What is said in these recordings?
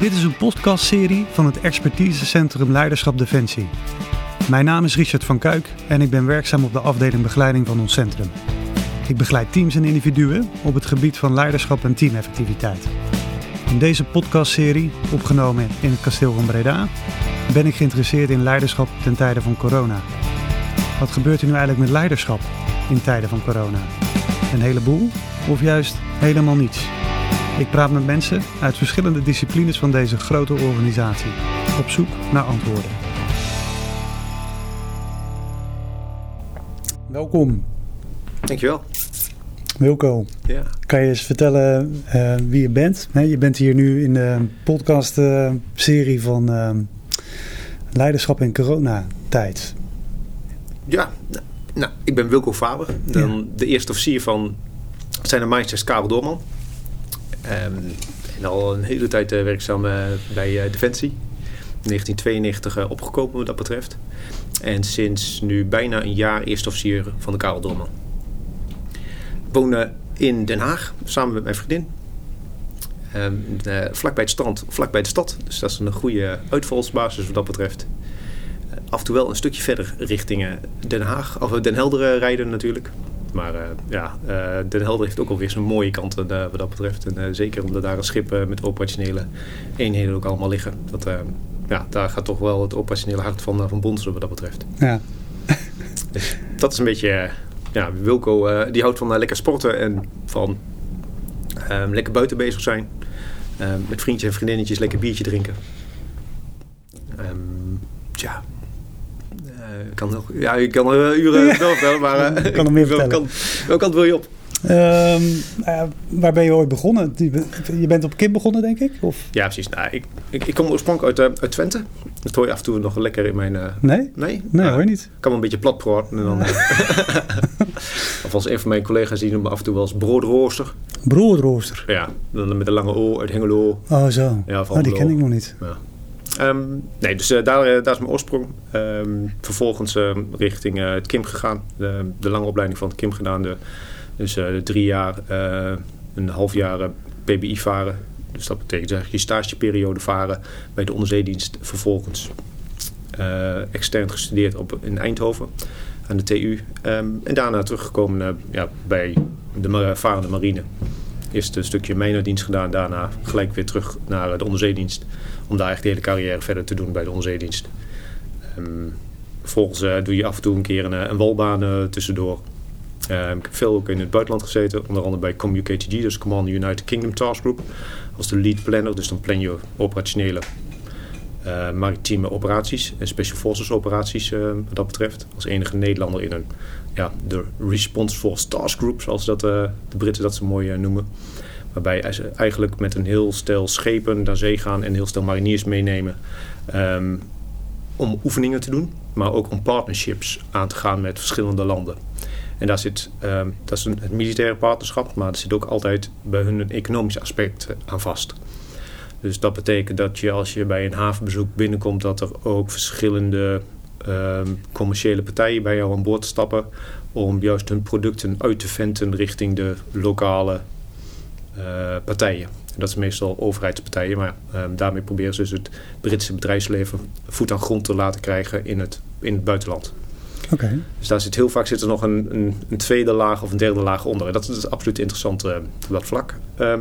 Dit is een podcastserie van het Expertisecentrum Leiderschap Defensie. Mijn naam is Richard van Kuik en ik ben werkzaam op de afdeling begeleiding van ons centrum. Ik begeleid teams en individuen op het gebied van leiderschap en teameffectiviteit. In deze podcastserie, opgenomen in het kasteel van Breda, ben ik geïnteresseerd in leiderschap ten tijde van corona. Wat gebeurt er nu eigenlijk met leiderschap in tijden van corona? Een heleboel of juist helemaal niets? Ik praat met mensen uit verschillende disciplines van deze grote organisatie, op zoek naar antwoorden. Welkom, Dankjewel. Wilco. Ja. Kan je eens vertellen eh, wie je bent? Je bent hier nu in de podcast-serie van eh, Leiderschap in coronatijd. Ja, nou, ik ben Wilco Faber, dan Ja. de eerste officier van zijn Majesteit Karel Doorman. Ehm, en al een hele tijd eh, werkzaam eh, bij eh, Defensie. 1992 eh, opgekomen wat dat betreft. En sinds nu bijna een jaar eerste officier van de Karel Doorman. Eh, in Den Haag samen met mijn vriendin. Ehm, eh, vlak bij het strand, vlak bij de stad. Dus dat is een goede uitvalsbasis wat dat betreft. Af en toe wel een stukje verder richting Den Haag, of Den Helder rijden natuurlijk. Maar eh, ja, eh, Den Helder heeft ook alweer zijn mooie kanten eh, wat dat betreft. En zeker omdat daar een schip met operationele eenheden ook allemaal liggen. Dat, ja, daar gaat toch wel het operationele hart van, van Bonsen wat dat betreft. Ja, Dus dat is een beetje, ja, Wilco die houdt van lekker sporten en van eh, lekker buiten bezig zijn. Eh, met vriendjes en vriendinnetjes lekker biertje drinken. Ehm, tja. Ik kan nog, ja, ik kan er uren Ja. doorvertellen, maar eh, Ik kan nog meer welke vertellen. kant- welke kant wil je op? Ehm, nou ja, waar ben je ooit begonnen? Je bent- Je bent op KIP begonnen, denk ik? Of? Ja, precies. Nou, ik, ik, ik kom oorspronkelijk uit, eh, uit Twente. Dat hoor je af en toe nog lekker in mijn... eh, Nee? nee? Nee, Nou, hoor je niet. Ik kan wel een beetje plat praten. En dan, eh, of als een van mijn collega's die noemen me af en toe wel eens broodrooster. Broodrooster. Ja, dan met een lange O uit Hengelo. Oh, zo. Ja, van oh, die ken ik nog niet. Ja. Ehm, nee, dus eh, daar, eh, daar is mijn oorsprong. Ehm, vervolgens eh, richting eh, het KIM gegaan. De, de lange opleiding van het KIM gedaan. Dus drie jaar, een half jaar PBI varen. Dus dat betekent eigenlijk je stageperiode varen bij de onderzeedienst. Vervolgens extern gestudeerd op, in Eindhoven aan de TU. Ehm, en daarna teruggekomen ja, bij de varende marine. Eerst een stukje mijnendienst gedaan, daarna gelijk weer terug naar de onderzeedienst. Om daar echt de hele carrière verder te doen bij de onderzeedienst. Ehm, vervolgens eh, doe je af en toe een keer een, eh, een walbaan eh, tussendoor. Ehm, ik heb veel ook in het buitenland gezeten, onder andere bij ComUKTG, dus Command United Kingdom Task Group. Als de lead planner, dus dan plan je operationele maritieme operaties en special forces operaties wat dat betreft. Als enige Nederlander in een, ja, de Response Force Task Group, zoals dat, de Britten dat zo mooi noemen. Waarbij ze eigenlijk met een heel stel schepen naar zee gaan en heel stel mariniers meenemen. ehm, om oefeningen te doen, maar ook om partnerships aan te gaan met verschillende landen. En daar zit, ehm, dat is een, het militaire partnerschap, maar er zit ook altijd bij hun een economisch aspect eh, aan vast. Dus dat betekent dat je als je bij een havenbezoek binnenkomt, dat er ook verschillende ehm, commerciële partijen bij jou aan boord stappen om juist hun producten uit te venten richting de lokale partijen. En dat is meestal overheidspartijen, maar ehm, daarmee proberen ze dus het Britse bedrijfsleven voet aan grond te laten krijgen in het, in het buitenland. Dus daar zit heel vaak zit er nog een, een, een tweede laag of een derde laag onder. En dat is absoluut interessant eh, op dat vlak. Ehm,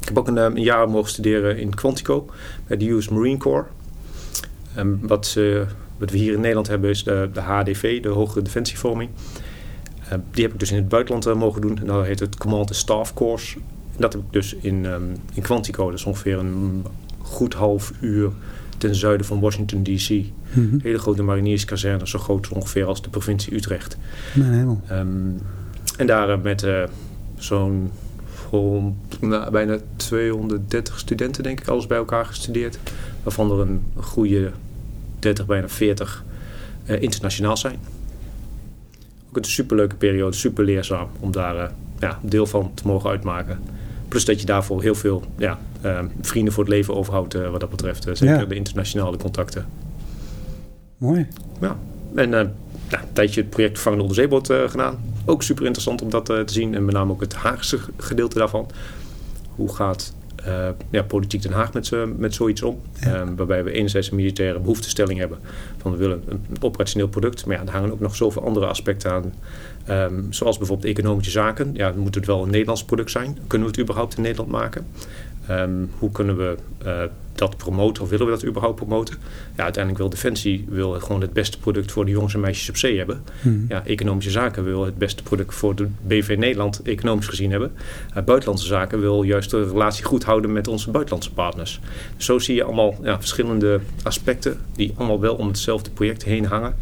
ik heb ook een, eh, een jaar mogen studeren in Quantico bij de US Marine Corps. Ehm, wat, eh, wat we hier in Nederland hebben is de, de HDV, de Hogere Defensievorming. Ehm, die heb ik dus in het buitenland eh, mogen doen. En dat heet het Command and Staff Course. En dat heb ik dus in, ehm, in Quantico, dat is ongeveer een goed half uur ten zuiden van Washington D.C. Mhm. Hele grote marinierskazerne, zo groot ongeveer als de provincie Utrecht. Helemaal. Ehm, en daar eh, met eh, zo'n nou, bijna 230 studenten, denk ik, alles bij elkaar gestudeerd. Waarvan er een goede 30, bijna 40 eh, internationaal zijn. Ook een superleuke periode, super leerzaam om daar eh, ja, deel van te mogen uitmaken. Plus dat je daarvoor heel veel ja, eh, vrienden voor het leven overhoudt eh, wat dat betreft. eh, zeker Ja. de internationale contacten. Mooi. Ja. En een tijdje het project Vangende Onderzeeboot gedaan. Ook super interessant om dat te zien. En met name ook het Haagse gedeelte daarvan. Hoe gaat ja, politiek Den Haag met, met zoiets om. Ehm, waarbij we enerzijds een militaire behoeftestelling hebben van we willen een operationeel product. Maar ja, er hangen ook nog zoveel andere aspecten aan. Ehm, zoals bijvoorbeeld economische zaken. Ja, moet het wel een Nederlands product zijn? Kunnen we het überhaupt in Nederland maken? Ehm, hoe kunnen we uh, dat promoten of willen we dat überhaupt promoten? Ja, uiteindelijk wil Defensie wil gewoon het beste product voor de jongens en meisjes op zee hebben. Hmm. Ja, economische zaken wil het beste product voor de BV Nederland economisch gezien hebben. Uh, buitenlandse zaken wil juist de relatie goed houden met onze buitenlandse partners. zo zie je allemaal ja, verschillende aspecten die allemaal wel om hetzelfde project heen hangen.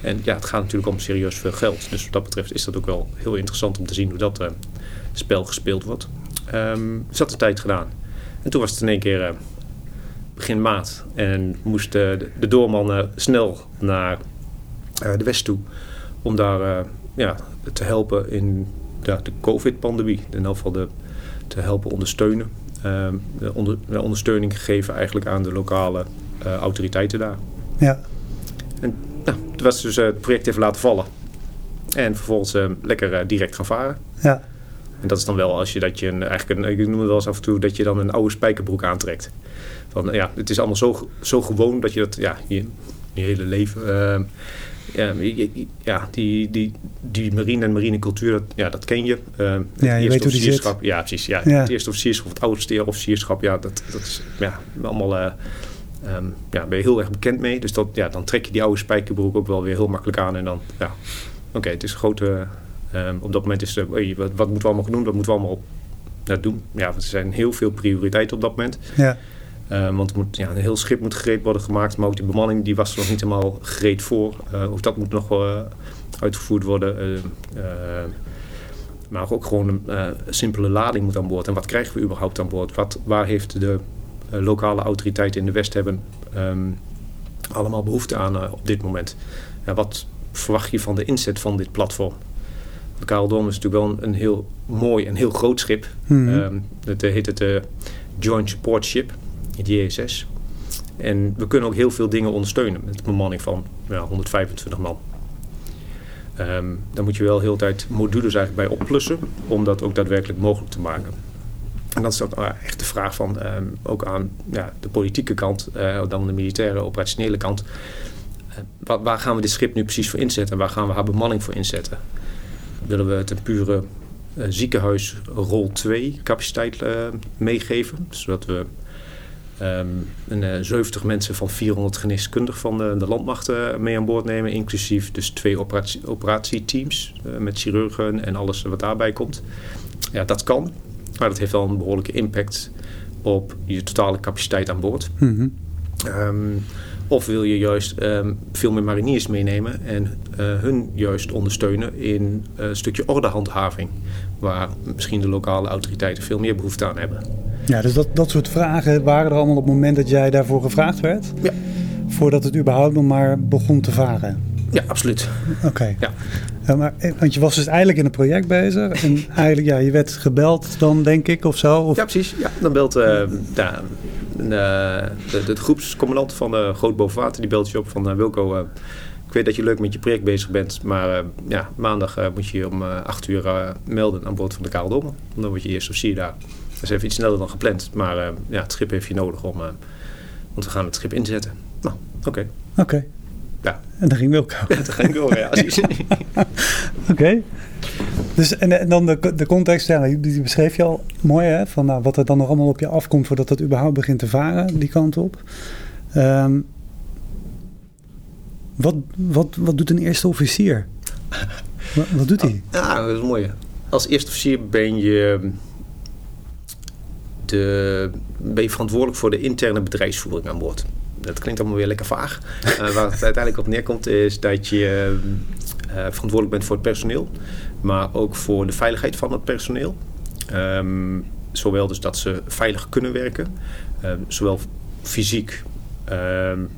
En ja, het gaat natuurlijk om serieus veel geld. Dus wat dat betreft is dat ook wel heel interessant om te zien hoe dat uh, spel gespeeld wordt. Um, dus dat de tijd gedaan. En toen was het in één keer uh, begin maart. En moest de, de doorman snel naar de west toe. Om daar ja, te helpen in de, de COVID-pandemie. In ieder geval de, te helpen ondersteunen. Ehm, de onder, ondersteuning gegeven eigenlijk aan de lokale autoriteiten daar. Ja. En nou, toen was dus het project even laten vallen. En vervolgens lekker direct gaan varen. Ja. En dat is dan wel als je dat je een, eigenlijk een, ik noem het wel eens af en toe dat je dan een oude spijkerbroek aantrekt. Van ja, het is allemaal zo, zo gewoon dat je dat ja, je, je hele leven. Uh, ja, ja, die, die, die marine en marinecultuur, dat, ja, dat ken je. Uh, ja, je weet hoe die zit. Ja, precies. Ja. Het eerste officierschap, het oudste officierschap, ja, dat, dat is ja, allemaal... Uh, um, ja, ben je heel erg bekend mee. Dus dat, ja, dan trek je die oude spijkerbroek ook wel weer heel makkelijk aan. En dan, ja, oké, het is een grote Um, op dat moment is er, wat, wat, moeten we allemaal doen? Wat moeten we allemaal nou, doen? Ja, want er zijn heel veel prioriteiten op dat moment. Ja. Um, want moet, ja, een heel schip moet gereed worden gemaakt, maar ook die bemanning die was er nog niet helemaal gereed voor. Uh, ook dat moet nog uh, uitgevoerd worden. Uh, maar ook gewoon een simpele lading moet aan boord. En wat krijgen we überhaupt aan boord? Wat, waar heeft de lokale autoriteiten in de West hebben um, allemaal behoefte aan op dit moment? Wat verwacht je van de inzet van dit platform? De Karel is natuurlijk wel een, heel mooi en heel groot schip. Mm -hmm. het heet het uh, Joint Support Ship, het JSS. En we kunnen ook heel veel dingen ondersteunen met een bemanning van ja, 125 man. Um, dan moet je wel heel tijd modules eigenlijk bij oplussen om dat ook daadwerkelijk mogelijk te maken. En dat is ook nou echt de vraag van um, ook aan ja, de politieke kant, uh, dan de militaire, operationele kant. Uh, waar, waar, gaan we dit schip nu precies voor inzetten? Waar gaan we haar bemanning voor inzetten? Willen we het een pure uh, ziekenhuis rol 2 capaciteit uh, meegeven. Zodat we um, een, uh, 70 mensen van 400 geneeskundig van de, de landmacht mee aan boord nemen. Inclusief dus twee operatie, operatieteams met chirurgen en alles wat daarbij komt. Ja, dat kan. Maar dat heeft wel een behoorlijke impact op je totale capaciteit aan boord. Mm -hmm. um, of wil je juist um, veel meer mariniers meenemen en uh, hun juist ondersteunen in uh, een stukje ordehandhaving. Waar misschien de lokale autoriteiten veel meer behoefte aan hebben. Ja, dus dat, dat soort vragen waren er allemaal op het moment dat jij daarvoor gevraagd werd? Ja. Voordat het überhaupt nog maar begon te varen? Ja, absoluut. Oké. Okay. Ja. Uh, maar, want je was dus eigenlijk in een project bezig. En eigenlijk, ja, je werd gebeld dan, denk ik, of zo? Of? Ja, precies. Ja, dan belt ja, de, de, de, groepscommandant van uh, Groot Bovenwater, die belt je op van uh, Wilco, uh, ik weet dat je leuk met je project bezig bent, maar ja, maandag moet je je om acht uur melden aan boord van de Karel Dan word je eerst officier daar. Dat is even iets sneller dan gepland, maar ja, het schip heeft je nodig om, want we gaan het schip inzetten. Nou, oké. Okay. Oké. Okay. Ja. En dan ging Wilco. Ja, dan ging Wilco, ja. Oké. Okay. Dus, en, en, dan de, de context, ja, die beschreef je al mooi, hè, van nou, wat er dan nog allemaal op je afkomt voordat het überhaupt begint te varen, die kant op. Um, wat, wat, wat doet een eerste officier? wat, wat, doet hij? Ja, dat is mooi. Als eerste officier ben je, de, ben je verantwoordelijk voor de interne bedrijfsvoering aan boord. Dat klinkt allemaal weer lekker vaag. uh, waar het uiteindelijk op neerkomt is dat je uh, verantwoordelijk bent voor het personeel maar ook voor de veiligheid van het personeel. Um, zowel dus dat ze veilig kunnen werken, um, zowel fysiek, um,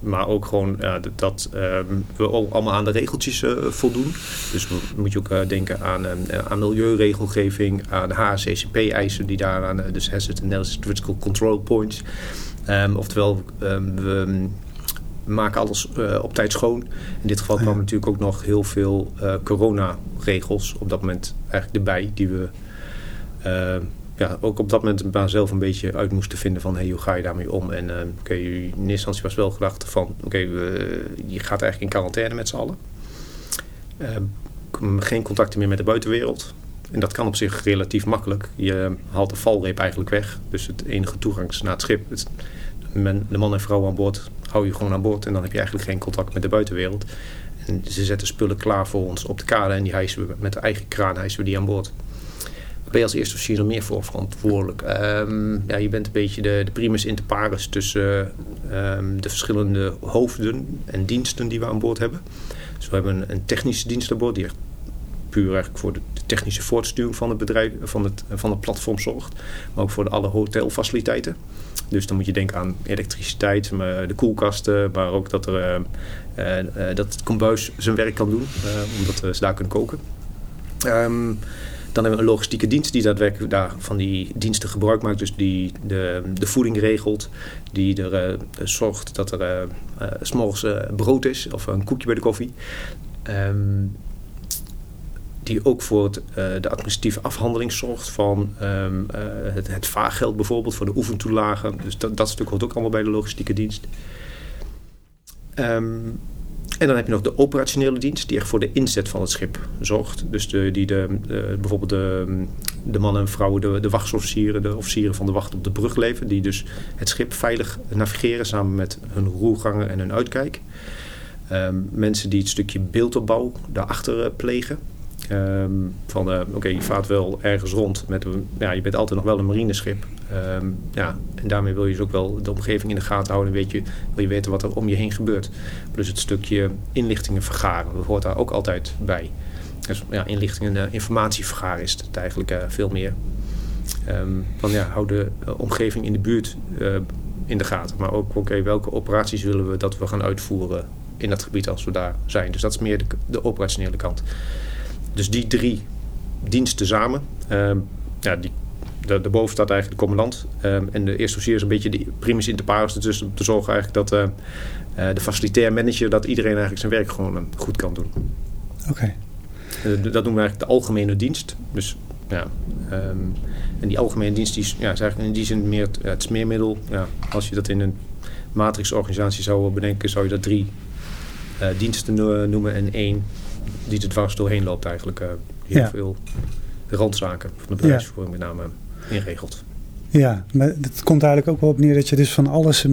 maar ook gewoon dat we allemaal aan de regeltjes voldoen. Dus moet je ook denken aan, aan milieuregelgeving, aan HACCP-eisen die daaraan, dus Hazard Analysis Critical Control Points. Oftewel, we maken alles uh, op tijd schoon. In dit geval kwamen natuurlijk ook nog heel veel uh, corona-regels op dat moment eigenlijk erbij, die we uh, ja, ook op dat moment maar zelf een beetje uit moesten vinden van hey, hoe ga je daarmee om. En oké, okay, in eerste instantie was wel gedacht van oké, je gaat eigenlijk in quarantaine met z'n allen. geen contacten meer met de buitenwereld. En dat kan op zich relatief makkelijk. Je haalt de valreep eigenlijk weg. Dus het enige toegang naar het schip. Het, de man en vrouw aan boord hou je gewoon aan boord. En dan heb je eigenlijk geen contact met de buitenwereld. En ze zetten spullen klaar voor ons op de kade. En die hijsen we met de eigen kraan hijsen we die aan boord. Ben je als eerste officier er meer voor verantwoordelijk. Um, ja, je bent een beetje de, de primus inter pares tussen um, de verschillende hoofden en diensten die we aan boord hebben. Dus we hebben een, een technische dienst aan boord die echt puur eigenlijk voor de technische voortsturing van het bedrijf, van het, van het platform zorgt. Maar ook voor de alle hotelfaciliteiten. Dus dan moet je denken aan elektriciteit, de koelkasten, maar ook dat, er, uh, uh, dat het kombuis zijn werk kan doen, uh, omdat ze daar kunnen koken. Um, dan hebben we een logistieke dienst die daadwerkelijk daar van die diensten gebruik maakt. Dus die de, de voeding regelt. Die er zorgt dat er s'morgens brood is of een koekje bij de koffie. Um, die ook voor het, uh, de administratieve afhandeling zorgt van um, uh, het, het vaargeld bijvoorbeeld voor de oefentoelagen. Dus dat, dat stuk hoort ook allemaal bij de logistieke dienst. Um, en dan heb je nog de operationele dienst die echt voor de inzet van het schip zorgt. Dus de, die de, de bijvoorbeeld de, de mannen en vrouwen, de, de wachtsofficieren, de officieren van de wacht op de brug leven. Die dus het schip veilig navigeren samen met hun roergangen en hun uitkijk. Um, mensen die het stukje beeldopbouw daarachter plegen. Um, van uh, oké, je vaart wel ergens rond. Met, ja, je bent altijd nog wel een marineschip. Um, ja, en daarmee wil je dus ook wel de omgeving in de gaten houden. Weet je, wil je weten wat er om je heen gebeurt. Plus het stukje inlichtingen vergaren. Dat hoort daar ook altijd bij. Dus ja, inlichtingen en uh, informatie vergaren is het eigenlijk uh, veel meer. Um, van ja, hou de omgeving in de buurt in de gaten. Maar ook, oké, welke operaties willen we dat we gaan uitvoeren in dat gebied als we daar zijn. Dus dat is meer de operationele kant. Dus die drie diensten samen. Um, ja, die, daarboven staat eigenlijk de commandant. Um, en de eerste officier is een beetje de primus inter pares. Dus om te zorgen eigenlijk dat uh, uh, de facilitair manager... dat iedereen eigenlijk zijn werk gewoon uh, goed kan doen. Oké. Okay. dat noemen we eigenlijk de algemene dienst. Dus ja, um, en die algemene dienst die, ja, is eigenlijk in die zin meer het, het smeermiddel. Ja, als je dat in een matrixorganisatie zou bedenken... zou je dat drie diensten noemen en één die er dwars doorheen loopt eigenlijk. Uh, heel ja. veel randzaken van de bedrijfsvoering met name inregelt. Ja, maar het komt eigenlijk ook wel op neer dat je dus van alles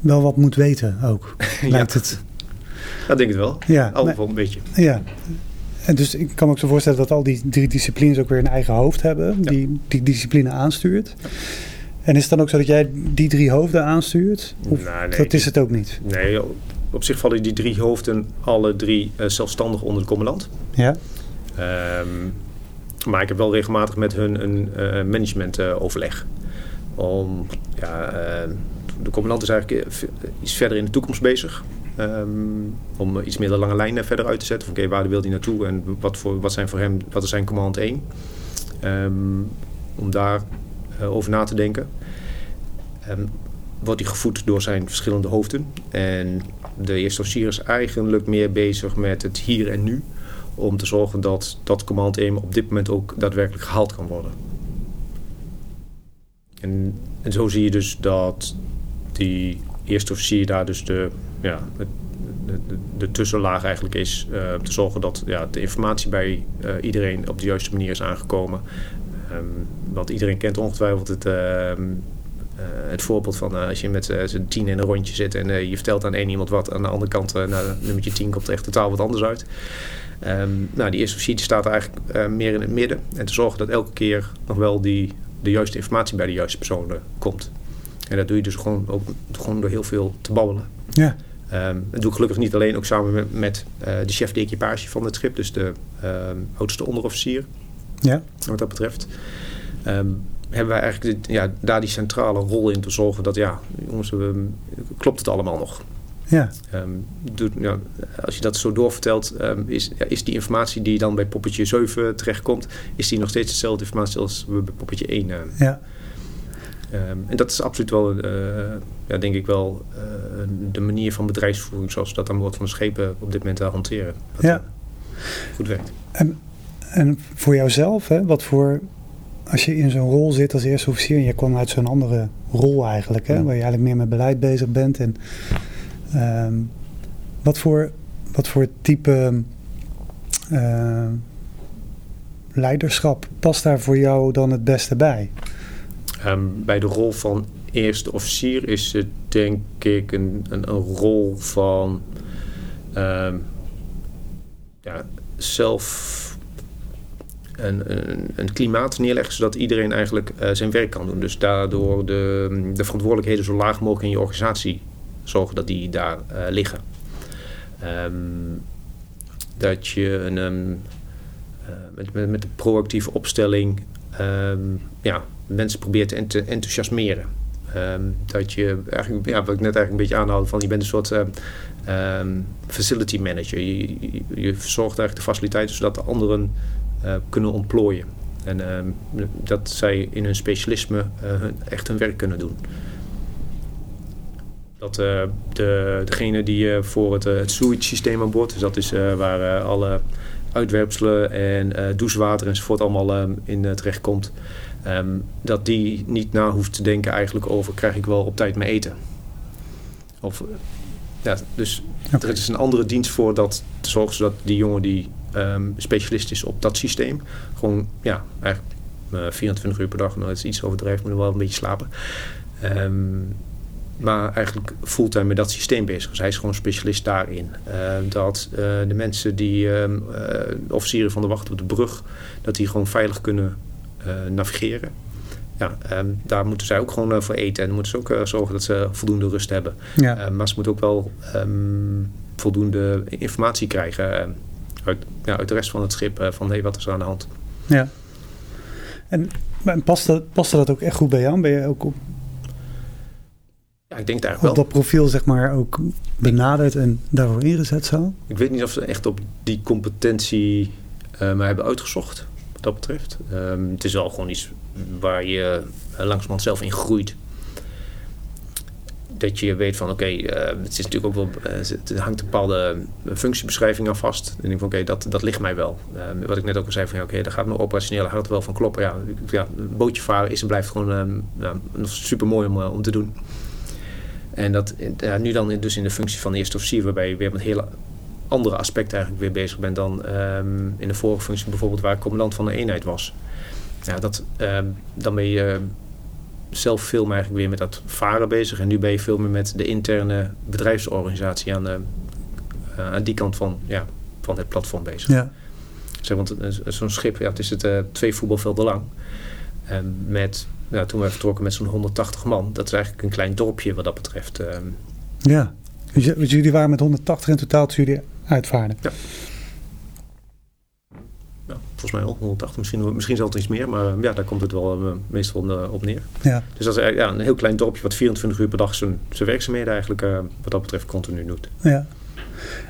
wel wat moet weten ook. Lijkt ja. het. Dat denk ik wel. Ja. Al wel een beetje. Ja. En dus ik kan me ook zo voorstellen dat al die drie disciplines ook weer een eigen hoofd hebben. Ja. Die die discipline aanstuurt. Ja. En is het dan ook zo dat jij die drie hoofden aanstuurt? Of nou, nee, dat is het ook niet? Nee, op zich vallen die drie hoofden alle drie uh, zelfstandig onder de commandant. Ja. Um, maar ik heb wel regelmatig met hun een uh, managementoverleg. Uh, om, ja, de commandant is eigenlijk iets verder in de toekomst bezig. Um, om iets meer de lange lijnen verder uit te zetten. Oké, okay, waar wil hij naartoe en wat, voor, wat zijn voor hem, wat is zijn command 1? Um, om daar over na te denken. Um, wordt hij gevoed door zijn verschillende hoofden. En de eerste officier is eigenlijk meer bezig met het hier en nu. Om te zorgen dat dat command aim op dit moment ook daadwerkelijk gehaald kan worden. En, en zo zie je dus dat die eerste officier daar dus de, ja, de, de, tussenlaag eigenlijk is. Uh, te zorgen dat ja, de informatie bij uh, iedereen op de juiste manier is aangekomen. Um, want iedereen kent ongetwijfeld het... Uh, het voorbeeld van uh, als je met uh, z'n tien in een rondje zit en je vertelt aan één iemand wat, aan de andere kant, naar nummertje tien komt er echt totaal wat anders uit. Um, nou, die eerste staat eigenlijk meer in het midden en te zorgen dat elke keer nog wel die, de juiste informatie bij de juiste persoon komt. En dat doe je dus gewoon, ook, gewoon door heel veel te babbelen. Ja. Um, dat doe ik gelukkig niet alleen, ook samen met, met de chef de equipage van het schip, dus de um, oudste onderofficier. Ja. Wat dat betreft. Um, hebben wij eigenlijk ja, daar die centrale rol in te zorgen dat ja, jongens, we, klopt het allemaal nog? Ja. Um, doet, ja, als je dat zo doorvertelt, um, is, ja, is die informatie die dan bij poppetje 7 terechtkomt, is die nog steeds dezelfde informatie als we bij poppetje 1 uh, Ja. Um, en dat is absoluut wel, uh, ja, denk ik wel, uh, de manier van bedrijfsvoering zoals we dat aan boord van de schepen op dit moment hanteren. Dat ja. goed werkt. En, en voor jouzelf, hè, wat voor als je in zo'n rol zit als eerste officier en je kwam uit zo'n andere rol eigenlijk, hè, waar je eigenlijk meer met beleid bezig bent. En, ehm, wat, voor, wat voor type uh, leiderschap past daar voor jou dan het beste bij? Ehm, bij de rol van eerste officier is het denk ik een, een, een rol van um, ja, zelf een, een, klimaat neerleggen zodat iedereen eigenlijk uh, zijn werk kan doen. Dus daardoor de, de verantwoordelijkheden zo laag mogelijk in je organisatie zorgen dat die daar uh, liggen. Um, dat je een, um, uh, met, met, proactieve opstelling um, ja, mensen probeert te ent enthousiasmeren. dat je eigenlijk, ja, wat ik net eigenlijk een beetje aanhaalde, van je bent een soort facility manager. Je, je, eigenlijk de faciliteiten zodat de anderen kunnen ontplooien. En uh, dat zij in hun specialisme uh, echt hun werk kunnen doen. Dat uh, de, degene die voor het, het sewage systeem aan boord, dus dat is waar alle uitwerpselen en douchewater enzovoort allemaal in terecht komt, um, dat die niet na hoeft te denken eigenlijk over krijg ik wel op tijd mijn eten. Of, ja, dus okay. er is een andere dienst voor dat te zorgen zodat die jongen die um, specialist is op dat systeem. Gewoon, ja, eigenlijk uh, eh, 24 uur per dag. Nou, is iets overdreven, moet wel een beetje slapen. Um, maar eigenlijk fulltime met dat systeem bezig. Dus hij is gewoon specialist daarin. Uh, dat uh, de mensen die uh, officieren van de wacht op de brug, dat die gewoon veilig kunnen navigeren. Ja, um, daar moeten zij ook gewoon voor eten. En moeten ze ook zorgen dat ze voldoende rust hebben. Ja. maar ze moeten ook wel um, voldoende informatie krijgen uit, ja, uit de rest van het schip uh, van hey, wat is er aan de hand. Ja. En, en paste, paste dat ook echt goed bij jou? Ben je ook op, ja, ik denk daar wel. Op dat profiel zeg maar ook benaderd en daarvoor ingezet zo? Ik weet niet of ze echt op die competentie uh, mij hebben uitgezocht, wat dat betreft. Um, het is wel gewoon iets waar je uh, langzamerhand zelf in groeit dat je weet van oké, okay, uh, het is natuurlijk ook wel, uh, het hangt een bepaalde functiebeschrijving aan vast. En ik denk van oké, dat, dat ligt mij wel. Wat ik net ook al zei van oké, okay, daar gaat mijn operationele hart wel van kloppen. Ja, ja bootje varen is en blijft gewoon ja, super mooi om, om te doen. En dat ja, nu dan dus in de functie van eerste officier, waarbij je weer met hele andere aspecten eigenlijk weer bezig bent dan um, in de vorige functie bijvoorbeeld waar ik commandant van de eenheid was. Ja, dat, um, dan ben je zelf veel meer eigenlijk weer met dat varen bezig. En nu ben je veel meer met de interne bedrijfsorganisatie aan, de, uh, aan die kant van, ja, van het platform bezig. Ja. Zeg, want zo'n schip, ja, het is het uh, twee voetbalvelden lang. En met, ja, toen we vertrokken met zo'n 180 man. Dat is eigenlijk een klein dorpje wat dat betreft. Uh, ja, dus jullie waren met 180 in totaal toen jullie uitvaarden. Ja volgens mij al 180, misschien, misschien zelfs iets meer. Maar ja, daar komt het wel uh, meestal uh, op neer. Ja. Dus dat is ja, een heel klein dorpje wat 24 uur per dag zijn, zijn werkzaamheden eigenlijk wat dat betreft continu doet. Ja.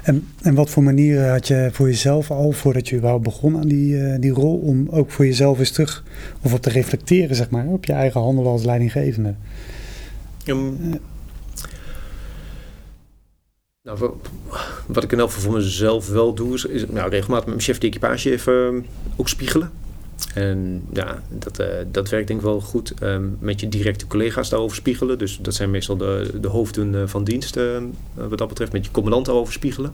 En, en wat voor manieren had je voor jezelf al, voordat je überhaupt begon aan die, die rol, om ook voor jezelf eens terug of op te reflecteren, zeg maar, op je eigen handelen als leidinggevende? Um, nou, wat ik in elk geval voor mezelf wel doe, is, nou, regelmatig met mijn chef de equipage even uh, ook spiegelen. En ja, dat, uh, dat werkt denk ik wel goed. Um, met je directe collega's daarover spiegelen. Dus dat zijn meestal de, de hoofden van dienst wat dat betreft. Met je commandant daarover spiegelen.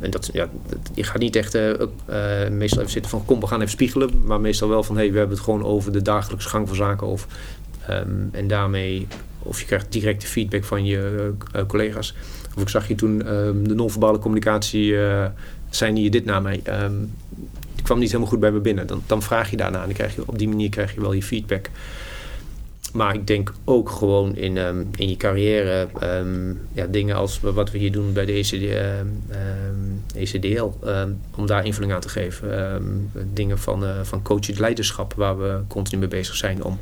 En dat, ja, je gaat niet echt meestal even zitten van kom we gaan even spiegelen. Maar meestal wel van hey, we hebben het gewoon over de dagelijkse gang van zaken. Of, en daarmee of je krijgt directe feedback van je uh, collega's. Of ik zag je toen um, de non-verbale communicatie, uh, zei je dit naar mij. Um, kwam niet helemaal goed bij me binnen. Dan, dan vraag je daarna en dan krijg je, op die manier krijg je wel je feedback. Maar ik denk ook gewoon in, um, in je carrière ja, dingen als wat we hier doen bij de ECD, ECDL, om daar invulling aan te geven. dingen van, uh, van leiderschap, waar we continu mee bezig zijn om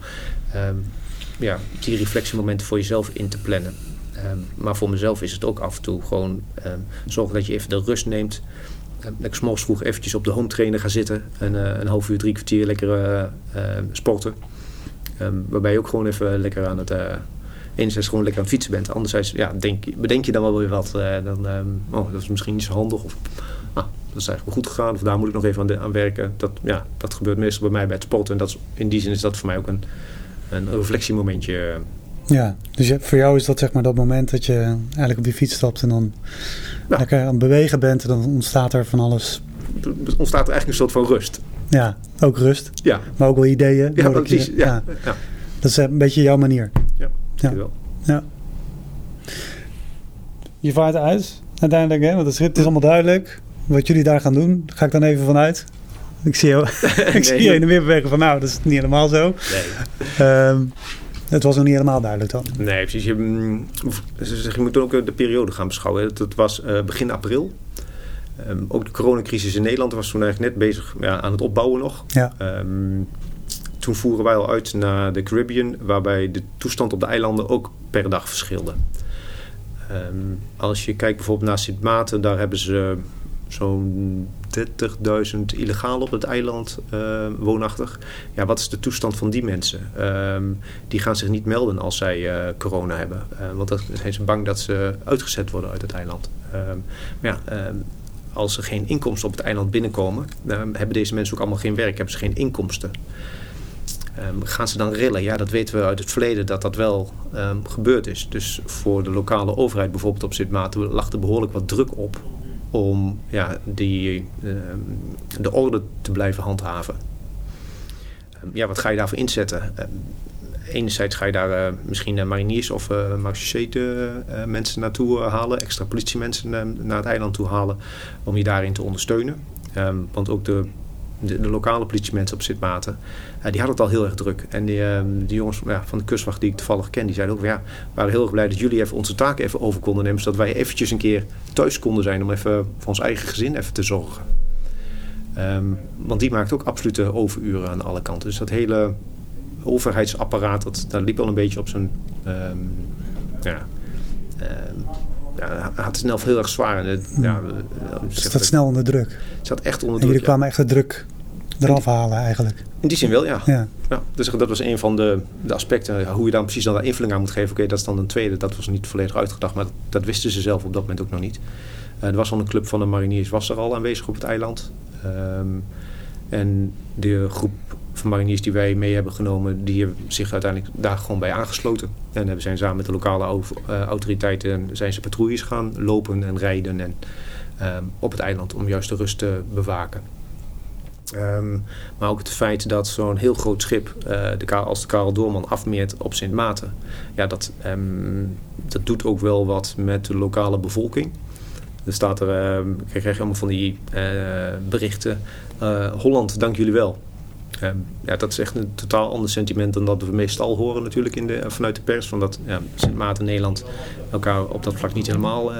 ja, die reflectiemomenten voor jezelf in te plannen. Um, maar voor mezelf is het ook af en toe gewoon um, zorgen dat je even de rust neemt. Um, dat ik s'morgens vroeg eventjes op de home trainer ga zitten. En uh, een half uur, drie kwartier lekker uh, sporten. waarbij je ook gewoon even lekker aan het... enerzijds gewoon lekker aan het fietsen bent. Anderzijds ja, denk, bedenk je dan wel weer wat. dan, oh, dat is misschien niet zo handig. Of, ah, dat is eigenlijk wel goed gegaan. Of daar moet ik nog even aan, werken. Dat, ja, dat gebeurt meestal bij mij bij het sport. En dat in die zin is dat voor mij ook een, een reflectiemomentje. Ja, dus voor jou is dat zeg maar dat moment dat je eigenlijk op die fiets stapt en dan ja. lekker aan het bewegen bent. En dan ontstaat er van alles. Ontstaat er eigenlijk een soort van rust. Ja, ook rust. Ja. Maar ook wel ideeën. Ja, precies. Ja, ja. ja. Dat is een beetje jouw manier. Ja, ja. wel. Ja. Je vaart uit uiteindelijk, hè? want het is allemaal duidelijk. Wat jullie daar gaan doen, ga ik dan even vanuit. Ik zie, jou, ik zie je in de weer bewegen van nou, dat is niet helemaal zo. Nee. Um, het was nog niet helemaal duidelijk dan. Nee, precies. Je, mm, je moet ook de periode gaan beschouwen. Het was uh, begin april. Um, ook de coronacrisis in Nederland was toen eigenlijk net bezig ja, aan het opbouwen nog. Ja. Um, toen voeren wij al uit naar de Caribbean, waarbij de toestand op de eilanden ook per dag verschilde. Um, als je kijkt bijvoorbeeld naar Sint Maarten, daar hebben ze zo'n 30.000 illegaal op het eiland uh, woonachtig. Ja, wat is de toestand van die mensen? Um, die gaan zich niet melden als zij uh, corona hebben. Uh, want dan zijn ze bang dat ze uitgezet worden uit het eiland. Um, maar ja, als er geen inkomsten op het eiland binnenkomen... hebben deze mensen ook allemaal geen werk, hebben ze geen inkomsten. Gaan ze dan rillen? Ja, dat weten we uit het verleden dat dat wel gebeurd is. Dus voor de lokale overheid bijvoorbeeld op Sint Maarten lag er behoorlijk wat druk op om ja, die, um, de orde te blijven handhaven. ja, wat ga je daarvoor inzetten? enerzijds ga je daar uh, misschien mariniers of uh, mensen naartoe halen, extra politiemensen naar het eiland toe halen, om je daarin te ondersteunen. Want ook de de, lokale politiemensen op Sint Maarten, uh, die hadden het al heel erg druk. En die, uh, die jongens van de kustwacht die ik toevallig ken, die zeiden ook, ja, we waren heel erg blij dat jullie even onze taken even over konden nemen, zodat wij eventjes een keer thuis konden zijn om even voor ons eigen gezin even te zorgen. Um, want die maakt ook absolute overuren aan alle kanten. Dus dat hele overheidsapparaat, dat, dat liep wel een beetje op zijn... Um, ja, ja, had het snel heel erg zwaar. En ja, het staat snel onder druk. Het zat echt onder druk. En jullie ja. kwamen echt de druk eraf halen eigenlijk. In die zin wel, ja. ja. ja. dus dat was een van de, de aspecten. Hoe je dan precies dan daar invulling aan moet geven. Oké, dat is dan een tweede. Dat was niet volledig uitgedacht. Maar dat, dat wisten ze zelf op dat moment ook nog niet. Uh, er was al een club van de mariniers was er al aanwezig op het eiland. Um, en de groep van mariniers die wij mee hebben genomen, die zich uiteindelijk daar gewoon bij aangesloten. En we zijn samen met de lokale uh, autoriteiten zijn ze patrouilles gaan lopen en rijden en, um, op het eiland om juist de rust te bewaken. Um, maar ook het feit dat zo'n heel groot schip, uh, de, als de Karel Doorman afmeert op Sint Maarten, ja, dat, um, dat doet ook wel wat met de lokale bevolking. Er staat er, uh, ik krijg allemaal van die uh, berichten. Holland, dank jullie wel. Um, ja, dat is echt een totaal ander sentiment dan dat we meestal horen natuurlijk in de, vanuit de pers. Van dat Sint Maarten en Nederland elkaar op dat vlak niet helemaal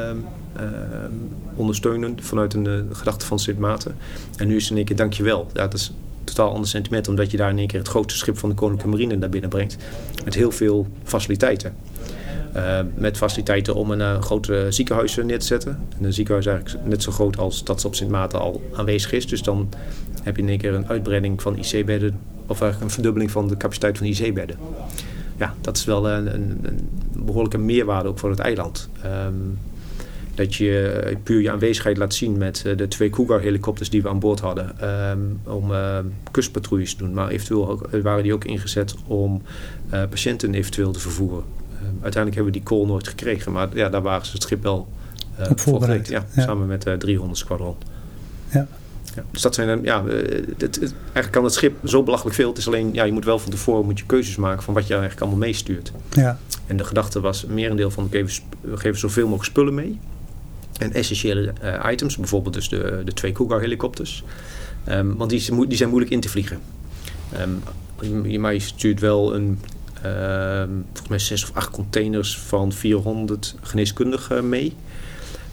ondersteunen vanuit een gedachte van Sint Maarten. En nu is in één keer dankjewel. Ja, dat is totaal ander sentiment omdat je daar in één keer het grootste schip van de Koninklijke Marine naar binnen brengt. Met heel veel faciliteiten. Uh, met faciliteiten om een uh, groot uh, ziekenhuis neer te zetten. En een ziekenhuis is eigenlijk net zo groot als dat op Sint Maarten al aanwezig is. Dus dan heb je in één keer een uitbreiding van IC-bedden. Of eigenlijk een verdubbeling van de capaciteit van IC-bedden. Ja, dat is wel een, een, behoorlijke meerwaarde ook voor het eiland. Um, dat je puur je aanwezigheid laat zien met de twee Cougar-helikopters die we aan boord hadden. Um, om uh, kustpatrouilles te doen. Maar eventueel ook, waren die ook ingezet om patiënten eventueel te vervoeren. Uh, uiteindelijk hebben we die call nooit gekregen. Maar ja, daar waren ze het schip wel uh, op voorbereid. Ja, ja, Samen met uh, 300 Squadron. Ja. Ja, dus dat zijn, ja, het, het, eigenlijk kan het schip zo belachelijk veel. Het is alleen, ja, je moet wel van tevoren moet je keuzes maken van wat je eigenlijk allemaal meestuurt. Ja. En de gedachte was, merendeel van, we geven, we geven zoveel mogelijk spullen mee. En essentiële uh, items, bijvoorbeeld dus de, de twee Cougar helikopters. Um, want die, die zijn moeilijk in te vliegen. Um, maar je stuurt wel een, volgens mij zes of acht containers van 400 geneeskundigen mee.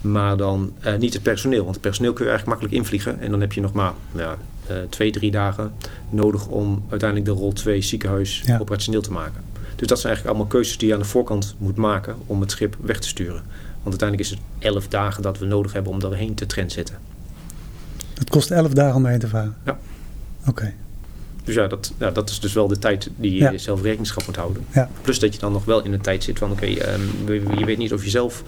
Maar dan uh, niet het personeel. Want het personeel kun je eigenlijk makkelijk invliegen. En dan heb je nog maar ja, uh, twee, drie dagen nodig om uiteindelijk de rol 2 ziekenhuis ja. operationeel te maken. Dus dat zijn eigenlijk allemaal keuzes die je aan de voorkant moet maken om het schip weg te sturen. Want uiteindelijk is het elf dagen dat we nodig hebben om daarheen te transitten. Het kost elf dagen om erheen te varen? Ja. Oké. Okay. Dus ja dat, ja, dat is dus wel de tijd die je ja. zelf rekenschap moet houden. Ja. Plus dat je dan nog wel in een tijd zit van oké, okay, um, je weet niet of je zelf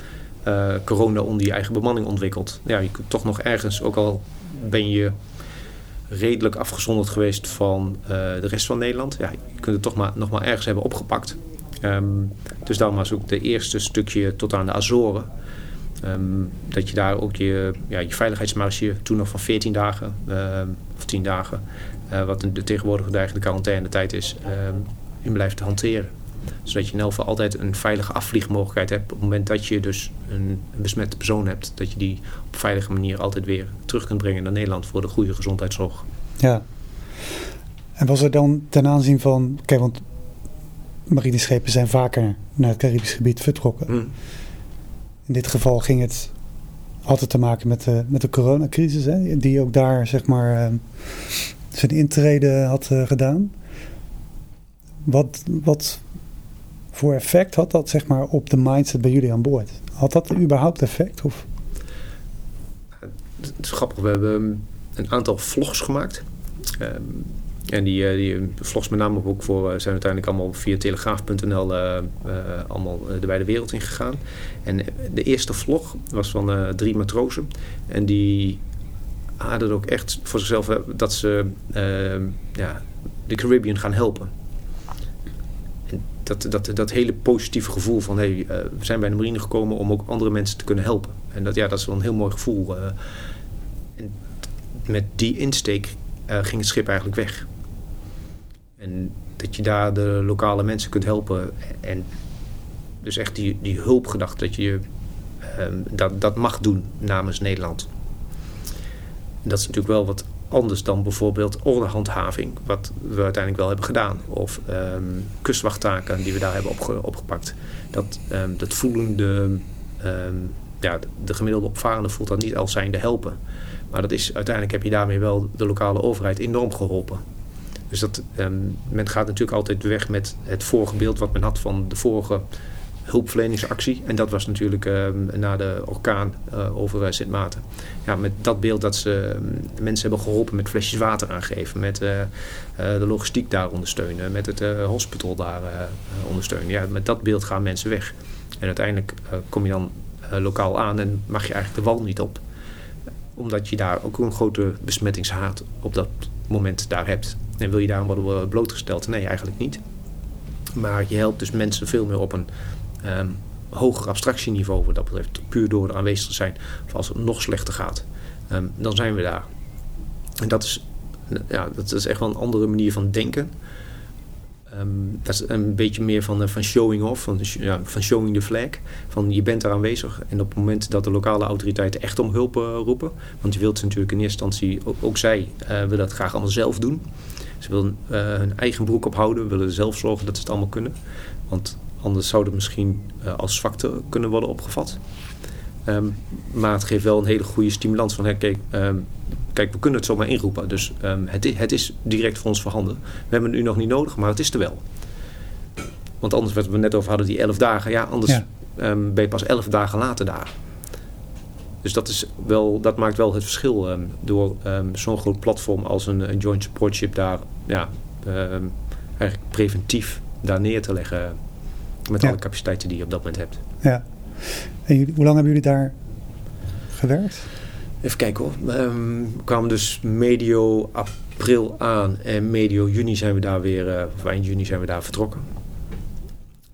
corona onder je eigen bemanning ontwikkelt. Ja, je kunt toch nog ergens, ook al ben je redelijk afgezonderd geweest van de rest van Nederland. Ja, je kunt het toch maar nog maar ergens hebben opgepakt. Ehm, dus daarom was ook de eerste stukje tot aan de Azoren. Ehm, dat je daar ook je, ja, je veiligheidsmarge toen nog van 14 dagen ehm, of 10 dagen, uh, wat de de quarantaine-tijd is, in blijft hanteren. Zodat je in elk geval altijd een veilige afvliegmogelijkheid hebt. Op het moment dat je dus een, besmette persoon hebt, dat je die op veilige manier altijd weer terug kunt brengen naar Nederland voor de goede gezondheidszorg. Ja. En was er dan ten aanzien van, kijk, want marineschepen zijn vaker naar het Caribisch gebied vertrokken. Hmm. In dit geval ging het altijd te maken met de, met de coronacrisis, hè, die ook daar zeg maar uh, zijn intrede had uh, gedaan. Wat, wat voor effect had dat zeg maar op de mindset bij jullie aan boord? Had dat überhaupt effect? Of? Het is grappig, we hebben een aantal vlogs gemaakt. Um, en die, eh, die vlogs met name ook voor eh, zijn uiteindelijk allemaal via telegraaf.nl uh, uh, allemaal de wijde wereld ingegaan. En de eerste vlog was van drie matrozen. En die hadden ook echt voor zichzelf dat ze ja, de Caribbean gaan helpen. En dat, dat, dat hele positieve gevoel van hey, we zijn bij de marine gekomen om ook andere mensen te kunnen helpen. En dat, ja, dat is wel een heel mooi gevoel. met die insteek ging het schip eigenlijk weg. En dat je daar de lokale mensen kunt helpen. En dus echt die, die hulpgedachte, dat je ehm, dat, dat mag doen namens Nederland. Dat is natuurlijk wel wat anders dan bijvoorbeeld ordehandhaving, wat we uiteindelijk wel hebben gedaan. Of um, kustwachttaken die we daar hebben opge opgepakt. Dat, um, dat voelen de, ja, de gemiddelde opvarende voelt dat niet als zijnde helpen. Maar dat is, uiteindelijk heb je daarmee wel de lokale overheid enorm geholpen. Dus dat, um, men gaat natuurlijk altijd weg met het vorige beeld wat men had van de vorige hulpverleningsactie. En dat was natuurlijk um, na de orkaan uh, over uh, Sint Maarten. Ja, met dat beeld dat ze um, mensen hebben geholpen met flesjes water aangeven. Met uh, de logistiek daar ondersteunen. Met het hospital daar ondersteunen. Ja, met dat beeld gaan mensen weg. En uiteindelijk kom je dan lokaal aan en mag je eigenlijk de wal niet op. Omdat je daar ook een grote besmettingshaat op dat moment daar hebt. En wil je daar worden blootgesteld? Nee, eigenlijk niet. Maar je helpt dus mensen veel meer op een um, hoger abstractieniveau wat dat betreft. Puur door aanwezig te zijn. Of als het nog slechter gaat, um, dan zijn we daar. En dat is, ja, dat is echt wel een andere manier van denken. Um, dat is een beetje meer van, van showing off, van, van showing the flag. Van je bent er aanwezig en op het moment dat de lokale autoriteiten echt om hulp uh, roepen. Want je wilt natuurlijk in eerste instantie, ook, zij uh, willen dat graag allemaal zelf doen. Ze willen hun eigen broek ophouden, willen zelf zorgen dat ze het allemaal kunnen. Want anders zou het misschien als zwakte kunnen worden opgevat. Um, maar het geeft wel een hele goede stimulans van, hey, kijk, um, kijk, we kunnen het zomaar inroepen. Dus um, het, is, het is direct voor ons voorhanden. We hebben het nu nog niet nodig, maar het is er wel. Want anders, wat we net over hadden, die elf dagen. Ja, anders ja. Um, ben je pas elf dagen later daar. Dus dat, is wel, dat maakt wel het verschil um, door zo'n groot platform als een, een joint support ship daar ja, eigenlijk preventief daar neer te leggen. Met ja. alle capaciteiten die je op dat moment hebt. Ja. En jullie, hoe lang hebben jullie daar gewerkt? Even kijken hoor. Um, we kwamen dus medio april aan en medio juni zijn we daar weer, uh, of eind juni zijn we daar vertrokken.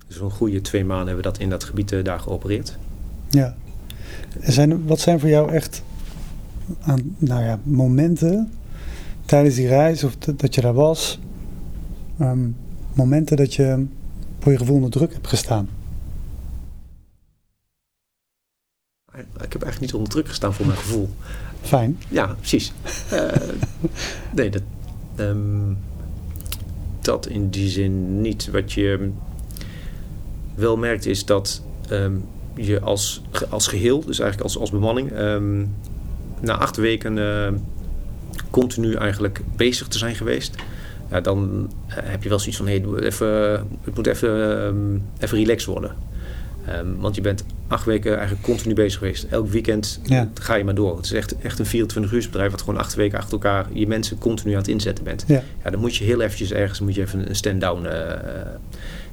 Dus een goede twee maanden hebben we dat in dat gebied uh, daar geopereerd. Ja. En zijn, wat zijn voor jou echt aan, nou ja, momenten tijdens die reis of dat je daar was, um, momenten dat je voor je gevoel onder druk hebt gestaan? Ik heb eigenlijk niet onder druk gestaan voor mijn gevoel. Fijn. Ja, precies. uh, nee, dat, um, dat in die zin niet. Wat je wel merkt is dat um, je als, als geheel, dus eigenlijk als, als bemanning, um, na acht weken uh, continu eigenlijk bezig te zijn geweest. Ja, dan heb je wel zoiets van, hé, hey, even, het moet even, even relaxed worden. Um, want je bent acht weken eigenlijk continu bezig geweest. Elk weekend ja. ga je maar door. Het is echt, echt een 24 uur bedrijf wat gewoon acht weken achter elkaar je mensen continu aan het inzetten bent. Ja. ja dan moet je heel eventjes ergens moet je even een stand-down uh,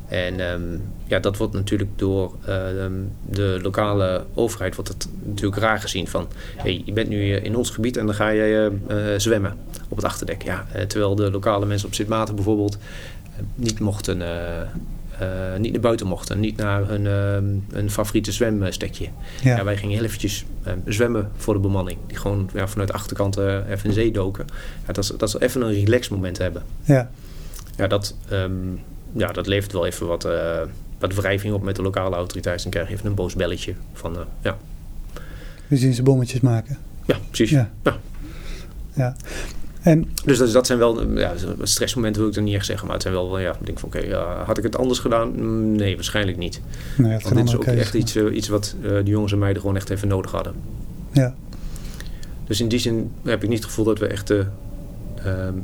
En ehm, ja, dat wordt natuurlijk door ehm, de lokale overheid wordt het natuurlijk raar gezien van... Hey, je bent nu in ons gebied en dan ga je zwemmen op het achterdek. Ja, terwijl de lokale mensen op Sint Maarten bijvoorbeeld niet mochten uh, niet naar buiten mochten. Niet naar hun, uh, hun favoriete zwemstekje. Ja. wij gingen heel eventjes ehm, zwemmen voor de bemanning. Die gewoon ja, vanuit de achterkant uh, even in zee doken. Ja, dat, dat is even een relax moment hebben. Ja. Ja, dat, um, ja, dat levert wel even wat, uh, wat wrijving op met de lokale autoriteit. Dan krijg je even een boos belletje. Van, ja. We zien ze bommetjes maken. Ja, precies. ja. ja. En, dus dat, dat zijn wel, ja, stressmomenten wil ik er niet echt zeggen, maar het zijn wel, ja, ik denk van oké, had ik het anders gedaan? Mm, nee, waarschijnlijk niet. Nee, Want dit is ook echt iets, uh, iets wat uh, de jongens en meiden gewoon echt even nodig hadden. Ja. Dus in die zin heb ik niet het gevoel dat we echt uh,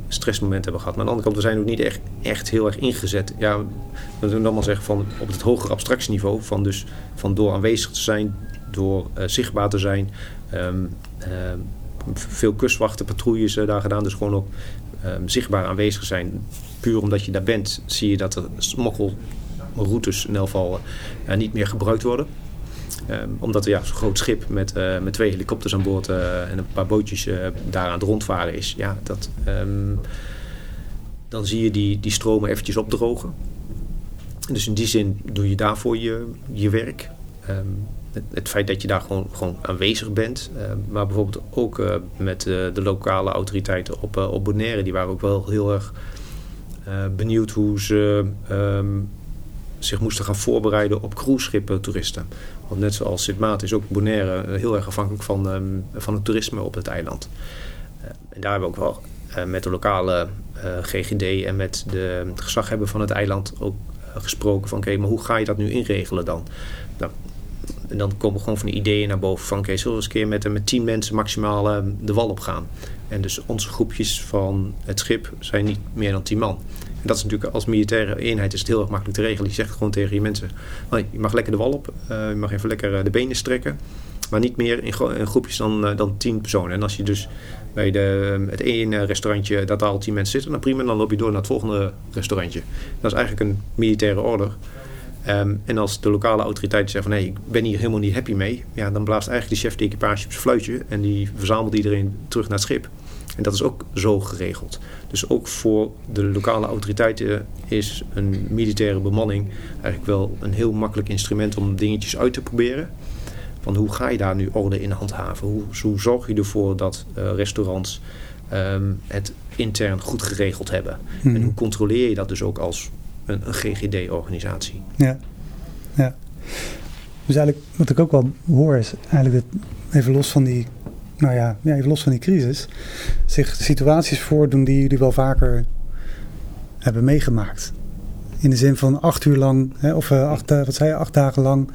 stressmomenten hebben gehad. Maar aan de andere kant, we zijn ook niet echt, echt heel erg ingezet. Ja, we willen allemaal zeggen van op het hogere abstractieniveau, van dus van door aanwezig te zijn, door zichtbaar te zijn, um, veel kustwachten, patrouilles uh, daar gedaan. Dus gewoon ook um, zichtbaar aanwezig zijn. Puur omdat je daar bent, zie je dat de smokkelroutes in elk geval uh, niet meer gebruikt worden. Um, omdat ja, zo'n groot schip met, uh, met twee helikopters aan boord en een paar bootjes daar aan het rondvaren is. Ja, dat, um, dan zie je die, die stromen eventjes opdrogen. Dus in die zin doe je daarvoor je, je werk. Het, feit dat je daar gewoon, gewoon aanwezig bent. Uh, maar bijvoorbeeld ook uh, met uh, de lokale autoriteiten op, op Bonaire. Die waren ook wel heel erg benieuwd hoe ze um, zich moesten gaan voorbereiden op cruiseschepen toeristen. Want net zoals Sint Maarten is ook Bonaire heel erg afhankelijk van, um, van het toerisme op het eiland. en daar hebben we ook wel met de lokale GGD en met de gezaghebber van het eiland ook gesproken van oké, maar hoe ga je dat nu inregelen dan? Nou, en dan komen gewoon van die ideeën naar boven van... oké, zullen we eens een keer met, met tien mensen maximaal uh, de wal op gaan. En dus onze groepjes van het schip zijn niet meer dan tien man. En dat is natuurlijk als militaire eenheid is het heel erg makkelijk te regelen. Je zegt gewoon tegen je mensen... je mag lekker de wal op, uh, je mag even lekker uh, de benen strekken... maar niet meer in, groepjes dan, dan tien personen. En als je dus bij de, het ene restaurantje dat al tien mensen zitten... dan prima, dan loop je door naar het volgende restaurantje. Dat is eigenlijk een militaire order... Um, en als de lokale autoriteiten zeggen van nee, ik ben hier helemaal niet happy mee, ja, dan blaast eigenlijk de chef de equipage op zijn fluitje en die verzamelt iedereen terug naar het schip. En dat is ook zo geregeld. Dus ook voor de lokale autoriteiten is een militaire bemanning eigenlijk wel een heel makkelijk instrument om dingetjes uit te proberen. Van hoe ga je daar nu orde in handhaven? Hoe, hoe zorg je ervoor dat uh, restaurants um, het intern goed geregeld hebben? En Mhm. hoe controleer je dat dus ook als een, een GGD-organisatie. Ja. ja. Dus eigenlijk wat ik ook wel hoor is eigenlijk dat even los van die, nou ja, ja even los van die crisis, zich situaties voordoen die jullie wel vaker hebben meegemaakt. In de zin van acht uur lang, hè, of uh, acht, uh, wat zei je, acht dagen lang 24-7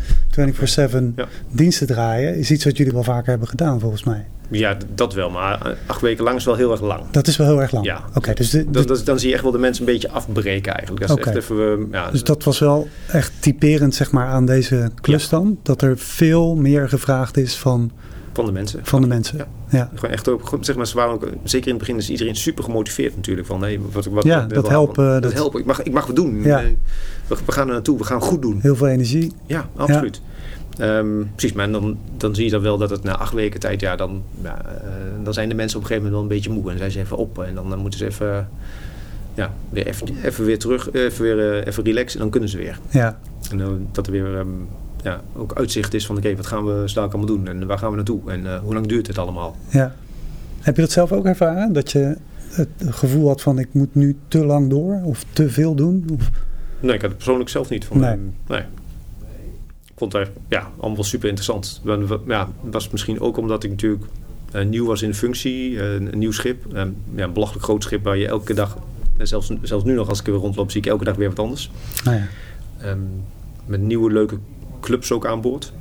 ja. diensten draaien, is iets wat jullie wel vaker hebben gedaan volgens mij. Ja, dat wel. Maar acht weken lang is wel heel erg lang. Dat is wel heel erg lang? Ja. Oké, dus de, de, dan, dan zie je echt wel de mensen een beetje afbreken eigenlijk. Dat is okay. echt even, ja, dus dat was wel echt typerend zeg maar, aan deze klus ja. dan? Dat er veel meer gevraagd is van... Van de mensen. Van de mensen, ja. ja. Gewoon echt ook, zeg maar, ze waren ook, zeker in het begin is iedereen super gemotiveerd natuurlijk. Van, hey, wat, wat, ja, dat helpen. Dat, dat helpen. Ik mag, ik mag het doen. Ja. We, we gaan er naartoe. We gaan goed doen. Heel veel energie. Ja, absoluut. Um, precies, maar dan, dan zie je dan wel dat het na acht weken tijd, ja, dan, ja, uh, dan zijn de mensen op een gegeven moment wel een beetje moe. En zijn ze even op en dan, dan moeten ze even, ja, weer even, even weer terug, even weer uh, even relaxen en dan kunnen ze weer. Ja. En dat er weer um, ja, ook uitzicht is van oké, okay, wat gaan we straks allemaal doen en waar gaan we naartoe en hoe lang duurt het allemaal. Ja. Heb je dat zelf ook ervaren? Dat je het gevoel had van ik moet nu te lang door of te veel doen? Of? Nee, ik had het persoonlijk zelf niet. Van, nee. Um, nee ik vond het ja, allemaal super interessant. Ja, was misschien ook omdat ik natuurlijk uh, nieuw was in de functie, uh, een nieuw schip. Uh, ja, een belachelijk groot schip waar je elke dag, zelfs, zelfs nu nog als ik er weer rondloop, zie ik elke dag weer wat anders. Ah, ja. um, met nieuwe leuke clubs ook aan boord.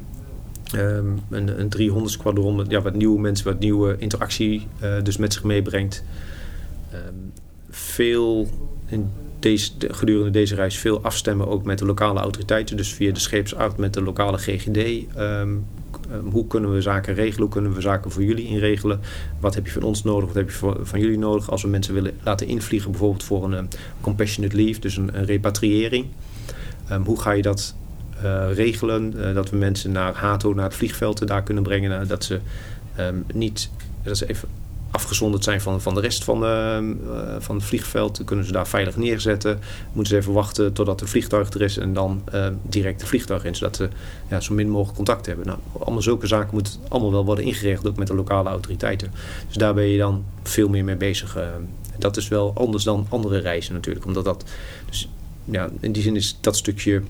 Um, een, een 300 squadron ja, wat nieuwe mensen, wat nieuwe interactie uh, dus met zich meebrengt. Um, veel in deze, gedurende deze reis veel afstemmen ook met de lokale autoriteiten. Dus via de scheepsarts met de lokale GGD. Um, hoe kunnen we zaken regelen? Hoe kunnen we zaken voor jullie inregelen? Wat heb je van ons nodig? Wat heb je van jullie nodig? Als we mensen willen laten invliegen bijvoorbeeld voor een um, compassionate leave. Dus een, een repatriëring. Ehm, hoe ga je dat regelen? dat we mensen naar Hato, naar het vliegveld daar kunnen brengen. dat ze ehm, niet, dat ze even afgezonderd zijn van, van de rest van, uh, van het vliegveld. Dan kunnen ze daar veilig neerzetten. Moeten ze even wachten totdat het vliegtuig er is en dan uh, direct het vliegtuig in. Zodat ze ja, zo min mogelijk contact hebben. Nou, allemaal zulke zaken moeten allemaal wel worden ingeregeld, ook met de lokale autoriteiten. Dus daar ben je dan veel meer mee bezig. dat is wel anders dan andere reizen natuurlijk. Omdat dat, dus ja, in die zin is dat stukje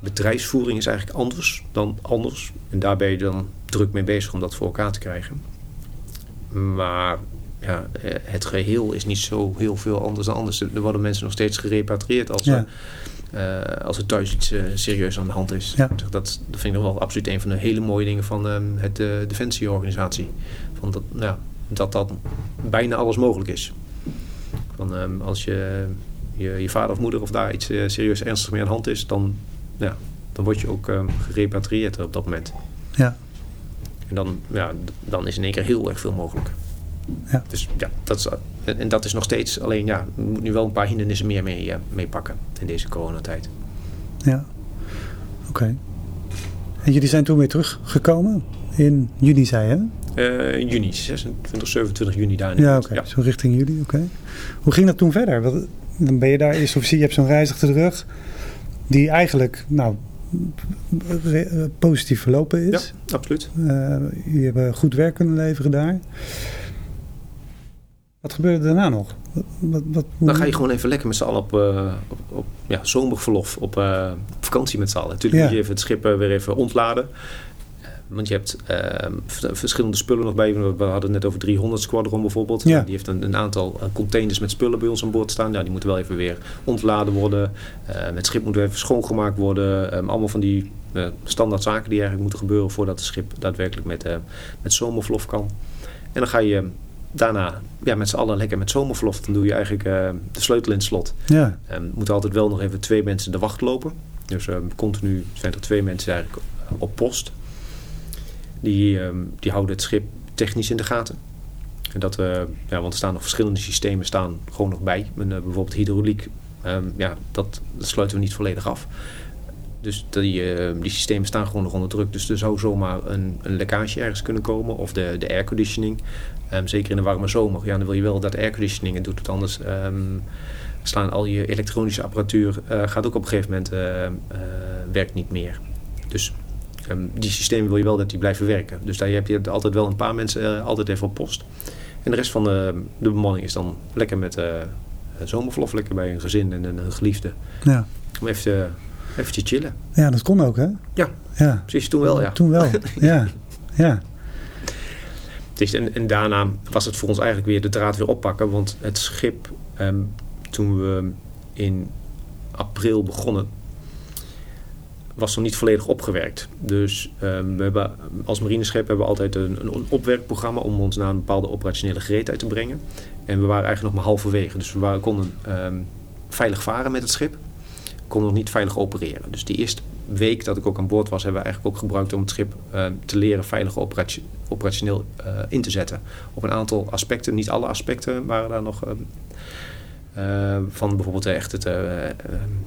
bedrijfsvoering is eigenlijk anders dan anders. En daar ben je dan druk mee bezig om dat voor elkaar te krijgen. Maar ja, eh, het geheel is niet zo heel veel anders dan anders. Er worden mensen nog steeds gerepatrieerd als, er, uh, als er thuis iets uh, serieus aan de hand is. Dat, dat vind ik nog wel absoluut een van de hele mooie dingen van uh, het uh, Defensieorganisatie. Van dat, ja, dat dat bijna alles mogelijk is. Van, um, als je, je, je vader of moeder of daar iets serieus ernstig mee aan de hand is, dan, ja, dan word je ook um, gerepatrieerd op dat moment. Ja. En dan, ja, dan is in één keer heel erg veel mogelijk. Ja. Dus ja, dat is, en dat is nog steeds alleen, ja, we moeten nu wel een paar hindernissen meer mee, uh, mee pakken in deze coronatijd. Ja, oké. En jullie zijn toen weer teruggekomen in juni, zei je? Uh, in juni, 26, 27 juni daar. Ja, oké. Zo richting juli, oké. Hoe ging dat toen verder? Dan ben je daar eerst officier, je hebt zo'n reis achter de rug. Die eigenlijk, nou, positief verlopen is. Ja, absoluut. Uh, je hebt goed werk kunnen leveren daar. Wat gebeurde daarna nog? Wat, wat, Dan ga je gewoon even lekker met z'n allen op, uh, op, op, ja, zomerverlof, op, uh, vakantie met z'n allen. Natuurlijk moet je even het schip weer even ontladen. Want je hebt uh, verschillende spullen nog bij. We hadden het net over 300 Squadron bijvoorbeeld. Ja. Die heeft een, een, aantal containers met spullen bij ons aan boord staan. Ja, die moeten wel even weer ontladen worden. Uh, het schip moet even schoongemaakt worden. Um, allemaal van die uh, standaard zaken die eigenlijk moeten gebeuren... voordat het schip daadwerkelijk met, met zomerverlof kan. En dan ga je daarna ja, met z'n allen lekker met zomerverlof. Dan doe je eigenlijk de sleutel in het slot. Ja. Um, moeten altijd wel nog even twee mensen de wacht lopen. Dus continu zijn er twee mensen eigenlijk op post... Die, ehm, die houden het schip technisch in de gaten. En dat, uh, ja, want er staan nog verschillende systemen staan gewoon nog bij. En, uh, bijvoorbeeld hydrauliek, um, ja, dat, sluiten we niet volledig af. Dus die, uh, die systemen staan gewoon nog onder druk. Dus er zou zomaar een, een lekkage ergens kunnen komen. Of de, de airconditioning. Um, zeker in de warme zomer. Ja, dan wil je wel dat airconditioning en doet het anders. slaan al je elektronische apparatuur gaat ook op een gegeven moment werkt niet meer. Dus Um, die systemen wil je wel dat die blijven werken. Dus daar heb je altijd wel een paar mensen uh, altijd even op post. En de rest van de, de bemanning is dan lekker met uh, zomerverlof, lekker bij een gezin en een, een geliefde. Ja. Om even, even te chillen. Ja, dat kon ook hè? Ja, ja. precies. Toen wel ja. Toen wel, ja. ja. Dus en, en daarna was het voor ons eigenlijk weer de draad weer oppakken. Want het schip, um, toen we in april begonnen was nog niet volledig opgewerkt. Dus um, we hebben, als marineschip hebben we altijd een, een, opwerkprogramma om ons naar een bepaalde operationele gereedheid te brengen. En we waren eigenlijk nog maar halverwege. Dus we konden um, veilig varen met het schip. Konden nog niet veilig opereren. Dus die eerste week dat ik ook aan boord was, hebben we eigenlijk ook gebruikt om het schip uh, te leren veilig operatio operationeel uh, in te zetten. Op een aantal aspecten, niet alle aspecten waren daar nog uh, van bijvoorbeeld echt het, uh,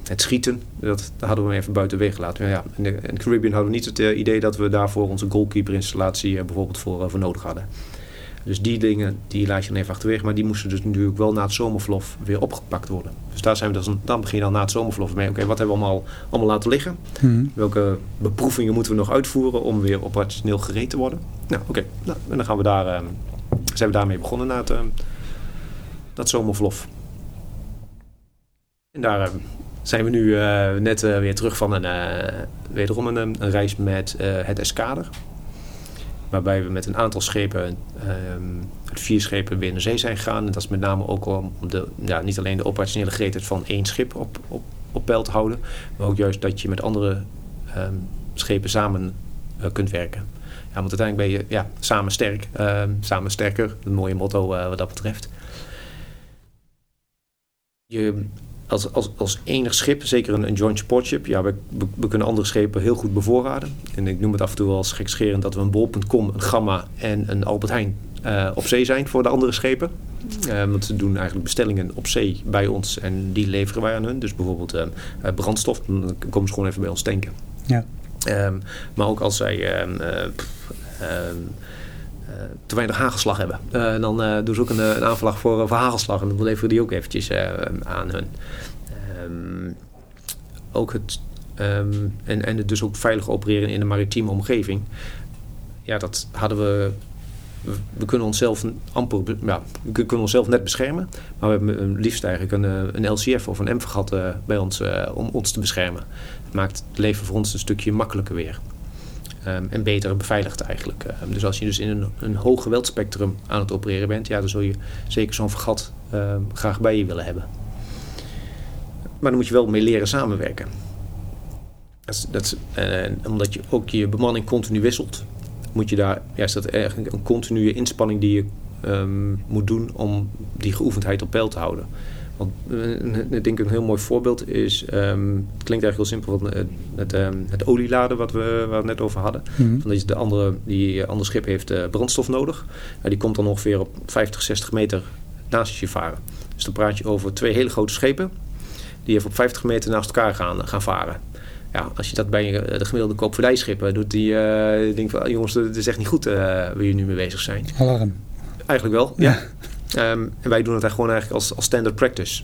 het schieten. Dat, dat hadden we even buiten weg gelaten. Ja, in, de, in de Caribbean hadden we niet het uh, idee dat we daarvoor onze goalkeeper installatie bijvoorbeeld voor, voor nodig hadden. Dus die dingen die laat je dan even achterwege. Maar die moesten dus natuurlijk wel na het zomerverlof weer opgepakt worden. Dus daar zijn we dus, dan begin je dan na het zomerverlof mee. Oké, okay, wat hebben we allemaal, allemaal laten liggen? Hmm. Welke beproevingen moeten we nog uitvoeren om weer operationeel gereed te worden? Nou, oké. Okay. Nou, en dan gaan we daar, zijn we daarmee begonnen na het, dat zomerverlof. En daar uh, zijn we nu uh, net uh, weer terug van een, wederom een, een, reis met het Eskader. Waarbij we met een aantal schepen, um, vier schepen, weer naar zee zijn gegaan. En dat is met name ook om de, ja, niet alleen de operationele gereedheid van één schip op, op, op peil te houden. Maar ook juist dat je met andere schepen samen kunt werken. Ja, want uiteindelijk ben je ja, samen sterk, samen sterker. Een mooie motto wat dat betreft. Je als, als, als enig schip, zeker een, een joint support ship, ja, we, we, kunnen andere schepen heel goed bevoorraden. En ik noem het af en toe wel gekscherend dat we een bol.com, een Gamma en een Albert Heijn uh, op zee zijn voor de andere schepen. want ze doen eigenlijk bestellingen op zee bij ons en die leveren wij aan hun. Dus bijvoorbeeld brandstof, dan komen ze gewoon even bij ons tanken. Ja. Ehm, maar ook als zij ehm, te weinig hagelslag hebben. dan doen ze ook een, een aanvraag voor, voor hagelslag en dan leveren die ook eventjes aan hun. ook het Um, en, en dus ook veilig opereren in een maritieme omgeving. Ja, dat hadden we. We, kunnen onszelf amper, ja, we kunnen net beschermen. Maar we hebben liefst eigenlijk een, eh, een LCF of een M gehad uh, bij ons om ons te beschermen. Het maakt het leven voor ons een stukje makkelijker weer. Um, en beter beveiligd eigenlijk. Um, dus als je dus in een, een hoog geweldspectrum aan het opereren bent, ja, dan zul je zeker zo'n vergat graag bij je willen hebben. Maar dan moet je wel mee leren samenwerken. Dat, dat, uh, omdat je ook je bemanning continu wisselt, moet je daar, ja, is dat eigenlijk een continue inspanning die je moet doen om die geoefendheid op peil te houden. Want uh, ik denk een heel mooi voorbeeld is, um, het klinkt eigenlijk heel simpel, van, uh, het, um, het olieladen wat we, waar we het net over hadden. Mm -hmm. dat de andere, die andere schip heeft brandstof nodig. Nou, die komt dan ongeveer op 50, 60 meter naast je varen. Dus dan praat je over twee hele grote schepen die even op 50 meter naast elkaar gaan, gaan varen ja, als je dat bij eh, de gemiddelde koopvaardijschip doet, die uh, denkt van, jongens, dat is echt niet goed uh, waar jullie nu mee bezig zijn. Alarm. Eigenlijk wel, ja. Um, en wij doen het gewoon eigenlijk als, als standard practice.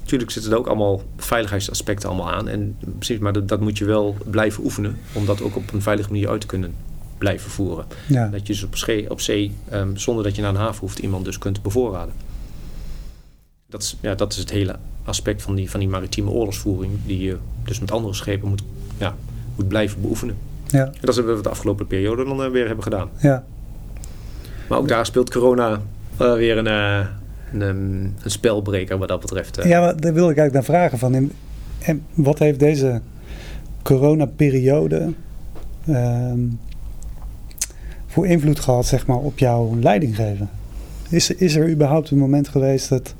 Natuurlijk zitten er ook allemaal veiligheidsaspecten allemaal aan. En precies, maar dat, dat, moet je wel blijven oefenen. Om dat ook op een veilige manier uit te kunnen blijven voeren. Ja. Dat je dus op zee, op zee um, zonder dat je naar een haven hoeft, iemand dus kunt bevoorraden. Dat is, ja, dat is het hele aspect van die, van die maritieme oorlogsvoering, die je dus met andere schepen moet, ja, moet blijven beoefenen. Ja. En dat wat we de afgelopen periode dan uh, weer hebben gedaan. Ja. Maar ook daar speelt corona uh, weer een, uh, een, een, spelbreker wat dat betreft. Ja, maar daar wil ik eigenlijk naar vragen. Van, en, en wat heeft deze coronaperiode ehm, voor invloed gehad zeg maar, op jouw leidinggeven? Is, is er überhaupt een moment geweest dat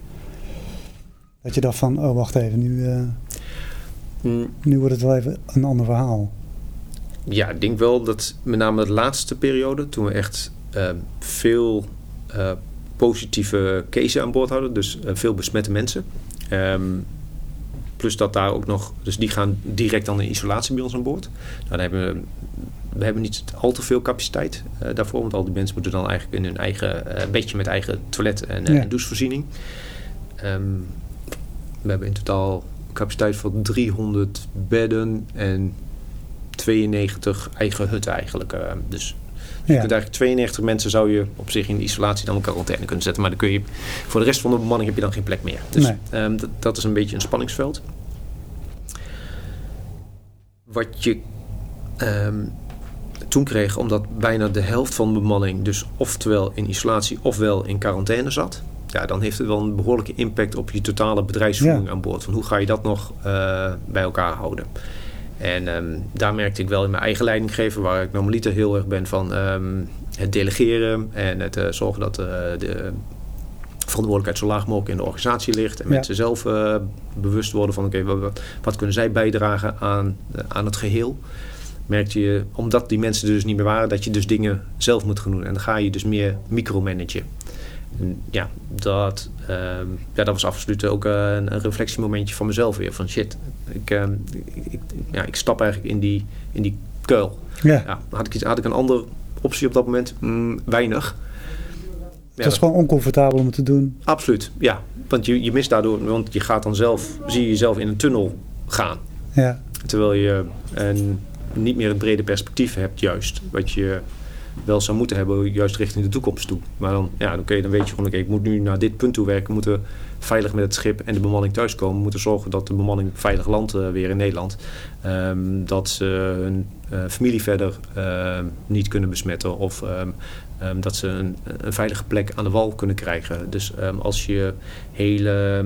dat je dacht van, oh wacht even, nu, uh, mm. nu wordt het wel even een ander verhaal. Ja, ik denk wel dat met name de laatste periode, toen we echt uh, veel uh, positieve cases aan boord hadden, dus veel besmette mensen. Um, plus dat daar ook nog, dus die gaan direct dan in isolatie bij ons aan boord. Nou, dan hebben we, we hebben niet al te veel capaciteit uh, daarvoor, want al die mensen moeten dan eigenlijk in hun eigen uh, bedje met eigen toilet en, ja. en douchevoorziening. Um, we hebben in totaal capaciteit van 300 bedden en 92 eigen hutten eigenlijk. Uh, dus je kunt eigenlijk 92 mensen zou je op zich in isolatie dan in quarantaine kunnen zetten. Maar dan kun je voor de rest van de bemanning heb je dan geen plek meer. Dus nee. um, dat, dat, is een beetje een spanningsveld. Wat je um, toen kreeg, omdat bijna de helft van de bemanning dus oftewel in isolatie ofwel in quarantaine zat ja, dan heeft het wel een behoorlijke impact op je totale bedrijfsvoering aan boord. Van hoe ga je dat nog uh, bij elkaar houden? En um, daar merkte ik wel in mijn eigen leidinggeven, waar ik normaliter heel erg ben van um, het delegeren en het uh, zorgen dat uh, de verantwoordelijkheid zo laag mogelijk in de organisatie ligt. En ja. mensen zelf bewust worden van oké, okay, wat, wat, kunnen zij bijdragen aan, aan het geheel merkte je, omdat die mensen er dus niet meer waren, dat je dus dingen zelf moet gaan doen. En dan ga je dus meer micromanagen ja, dat, ehm, ja, dat was absoluut ook uh, een, een, reflectiemomentje van mezelf weer. Van shit, ik, uh, ik, ja, ik stap eigenlijk in die, in die kuil. Ja. ja had, ik, had ik een andere optie op dat moment? Mm, weinig. Het ja, is gewoon oncomfortabel om het te doen. Absoluut, ja. Want je, je mist daardoor, want je gaat dan zelf, zie je jezelf in een tunnel gaan. Ja. Terwijl je een, niet meer het brede perspectief hebt, juist. Wat je wel zou moeten hebben, juist richting de toekomst toe. Maar dan, ja, je, dan weet je gewoon, oké, ik moet nu naar dit punt toe werken. We moeten veilig met het schip en de bemanning thuiskomen. Moeten zorgen dat de bemanning veilig landt uh, weer in Nederland. Um, dat ze hun uh, familie verder uh, niet kunnen besmetten. Of um, dat ze een, een, veilige plek aan de wal kunnen krijgen. Dus als je hele...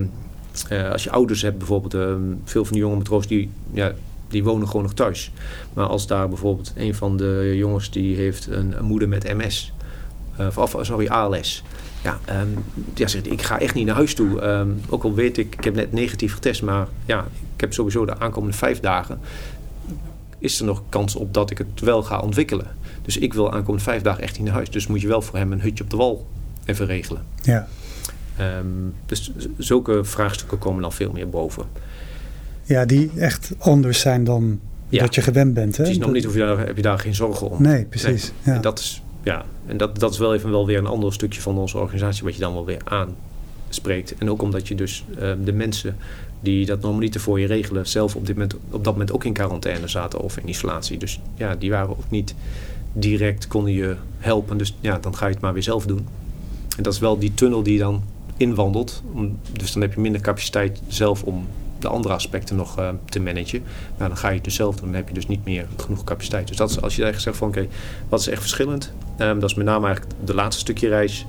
als je ouders hebt bijvoorbeeld, veel van die jonge matroos die ja, die wonen gewoon nog thuis. Maar als daar bijvoorbeeld een van de jongens die heeft een, een moeder met MS, uh, of sorry, ALS. Ja, um, ja zegt, ik ga echt niet naar huis toe. Um, ook al weet ik, ik heb net negatief getest, maar ja, ik heb sowieso de aankomende vijf dagen. Is er nog kans op dat ik het wel ga ontwikkelen? Dus ik wil aankomende vijf dagen echt niet naar huis. Dus moet je wel voor hem een hutje op de wal even regelen. Ja. Ehm, dus zulke vraagstukken komen dan veel meer boven. Ja, die echt anders zijn dan Ja. wat je gewend bent. Hè? Precies, nog Dat- niet hoef je daar, heb je daar geen zorgen om. Nee, precies. Ja. En dat is, ja, en dat, dat is wel even wel weer een ander stukje van onze organisatie wat je dan wel weer aanspreekt. En ook omdat je dus eh, de mensen die dat normaliter voor je regelen, zelf op, dit moment, op dat moment ook in quarantaine zaten of in isolatie. Dus ja, die waren ook niet direct, konden je helpen. Dus ja, dan ga je het maar weer zelf doen. En dat is wel die tunnel die je dan inwandelt. Dus dan heb je minder capaciteit zelf om de andere aspecten nog eh, te managen. Nou, dan ga je het dus zelf doen. Dan heb je dus niet meer genoeg capaciteit. Dus dat is als je eigenlijk zegt van oké, wat is echt verschillend? Ehm, dat is met name eigenlijk de laatste stukje reis.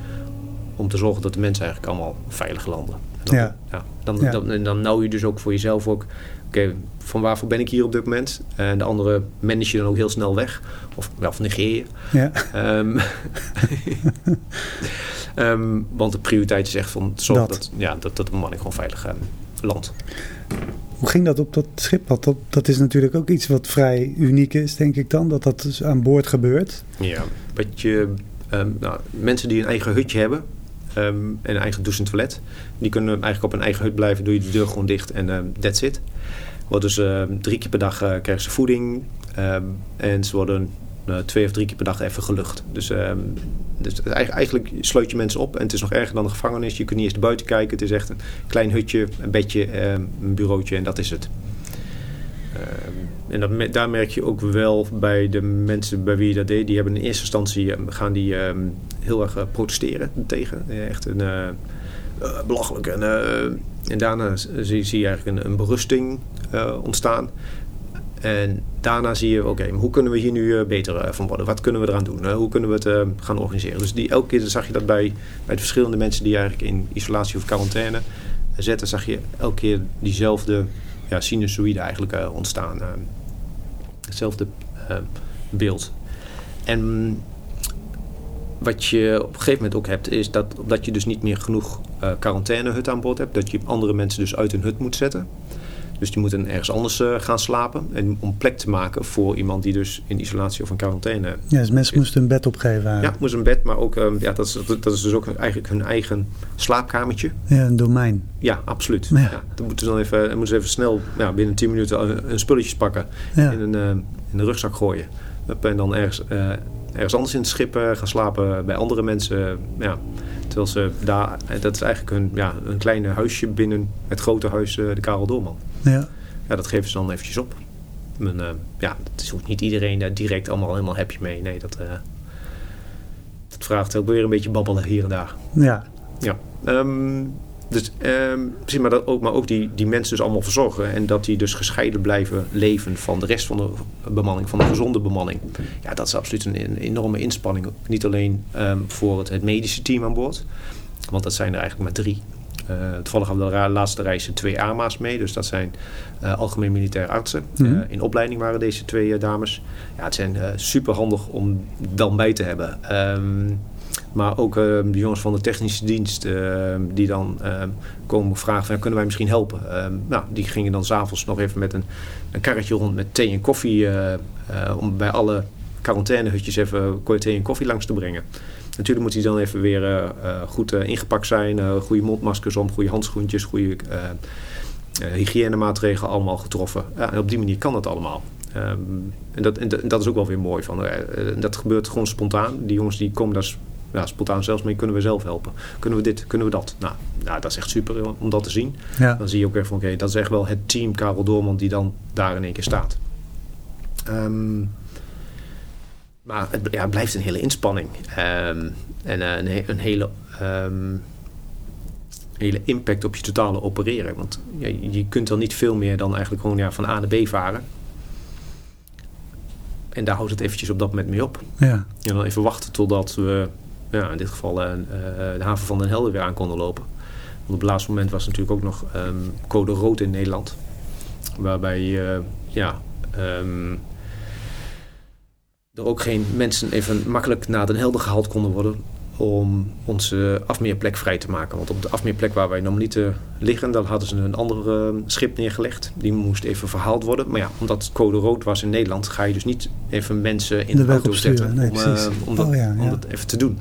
Om te zorgen dat de mensen eigenlijk allemaal veilig landen. En dan, Ja. dan, Ja. dan, dan nou je dus ook voor jezelf ook... Oké, van waarvoor ben ik hier op dit moment? En de andere manage je dan ook heel snel weg. Of, wel, of negeer je. Ja. Ehm, ehm, want de prioriteit is echt van zorgen Dat. dat, ja, dat, dat de bemanning gewoon veilig eh, landt. Hoe ging dat op dat schip? Dat, dat is natuurlijk ook iets wat vrij uniek is, denk ik dan. Dat dat dus aan boord gebeurt. Ja, wat je, ehm, nou, mensen die een eigen hutje hebben ehm, en een eigen douche en toilet, die kunnen eigenlijk op een eigen hut blijven, doe je de deur gewoon dicht en ehm that's it. Wordt dus drie keer per dag eh, krijgen ze voeding en ze worden twee of drie keer per dag even gelucht. Dus, ehm, dus eigenlijk, sluit je mensen op en het is nog erger dan een gevangenis. Je kunt niet eens naar buiten kijken. Het is echt een klein hutje, een bedje, ehm, een bureautje en dat is het. Ehm, en dat, daar merk je ook wel bij de mensen bij wie je dat deed. Die hebben in eerste instantie gaan die heel erg eh, protesteren tegen. Eh, Echt een eh, eh, belachelijk. En, eh, en daarna zie, je eigenlijk een, een berusting eh, ontstaan. En daarna zie je, oké, hoe kunnen we hier nu eh, beter eh, van worden? Wat kunnen we eraan doen? Hoe kunnen we het eh, gaan organiseren? Dus die, elke keer zag je dat bij, bij de verschillende mensen die eigenlijk in isolatie of quarantaine zetten, zag je elke keer diezelfde ja, sinusoïde eigenlijk ontstaan. hetzelfde beeld. En wat je op een gegeven moment ook hebt, is dat omdat je dus niet meer genoeg quarantainehut aan boord hebt, dat je andere mensen dus uit hun hut moet zetten. Dus die moeten ergens anders eh, gaan slapen. En om plek te maken voor iemand die dus in isolatie of in quarantaine Ja, dus mensen moesten een bed opgeven. ja, moest een bed, maar ook, ehm, ja, dat, is, dat is dus ook eigenlijk hun eigen slaapkamertje. Ja, een domein. Ja, absoluut. Ja. Ja. dan moeten ze dan even, dan moeten ze even snel, ja, binnen 10 minuten, een, een spulletjes pakken. Ja. In, een, eh, in de rugzak gooien. En dan ergens, eh, ergens anders in het schip gaan slapen bij andere mensen. ja. Terwijl ze daar, dat is eigenlijk hun, ja, een kleine huisje binnen het grote huis, eh, de Karel Doorman. Ja. Ja, dat geven ze dan eventjes op. Men, eh, ja, het is ook niet iedereen daar direct allemaal helemaal happy mee. Nee, dat, eh, dat vraagt ook weer een beetje babbelen hier en daar. ja. Ja. Ehm, dus, ehm, precies, maar, dat ook, maar ook die, die mensen dus allemaal verzorgen. En dat die dus gescheiden blijven leven van de rest van de bemanning, van de gezonde bemanning. Ja, dat is absoluut een, een enorme inspanning. Niet alleen ehm, voor het, het medische team aan boord. Want dat zijn er eigenlijk maar drie. Eh toevallig hadden we de laatste reizen twee AMA's mee. Dus dat zijn eh, algemeen militair artsen. Mhm. Eh, in opleiding waren deze twee dames. Ja, het zijn super handig om dan bij te hebben. Ehm, maar ook eh, de jongens van de technische dienst eh, die dan eh, komen vragen van kunnen wij misschien helpen. Ehm, nou, die gingen dan s'avonds nog even met een, een karretje rond met thee en koffie eh, eh, om bij alle quarantainehutjes even thee en koffie langs te brengen. Natuurlijk moet die dan even weer eh, goed ingepakt zijn, goede mondmaskers om, goede handschoentjes, goede hygiënemaatregelen allemaal getroffen. Ja, en op die manier kan dat allemaal. Ehm, en, dat, en, dat- is ook wel weer mooi. Van, dat gebeurt gewoon spontaan. Die jongens die komen daar ja, spontaan zelfs mee. Kunnen we zelf helpen? Kunnen we dit? Kunnen we dat? Nou, nou dat is echt super om dat te zien. Ja. Dan zie je ook weer van oké, dat is echt wel het team Karel Doorman die dan daar in één keer staat. Ehm, maar het, ja, het blijft een hele inspanning. Ehm, en eh, een, he- een hele, ehm, hele impact op je totale opereren. Want ja, je kunt dan niet veel meer dan eigenlijk gewoon ja, van A naar B varen. En daar houdt het eventjes op dat moment mee op. Ja. En dan even wachten totdat we, ja, in dit geval, eh, eh, de haven van Den Helder weer aan konden lopen. Want op het laatste moment was natuurlijk ook nog ehm, code rood in Nederland. Waarbij eh, ja, ehm, er ook geen mensen even makkelijk naar Den Helder gehaald konden worden om onze afmeerplek vrij te maken. Want op de afmeerplek waar wij normaliter liggen, daar hadden ze een ander eh, schip neergelegd. Die moest even verhaald worden. Maar ja, omdat het code rood was in Nederland, ga je dus niet even mensen in De de, weg auto zetten Nee, om, om, dat, Oh ja, om dat even te doen.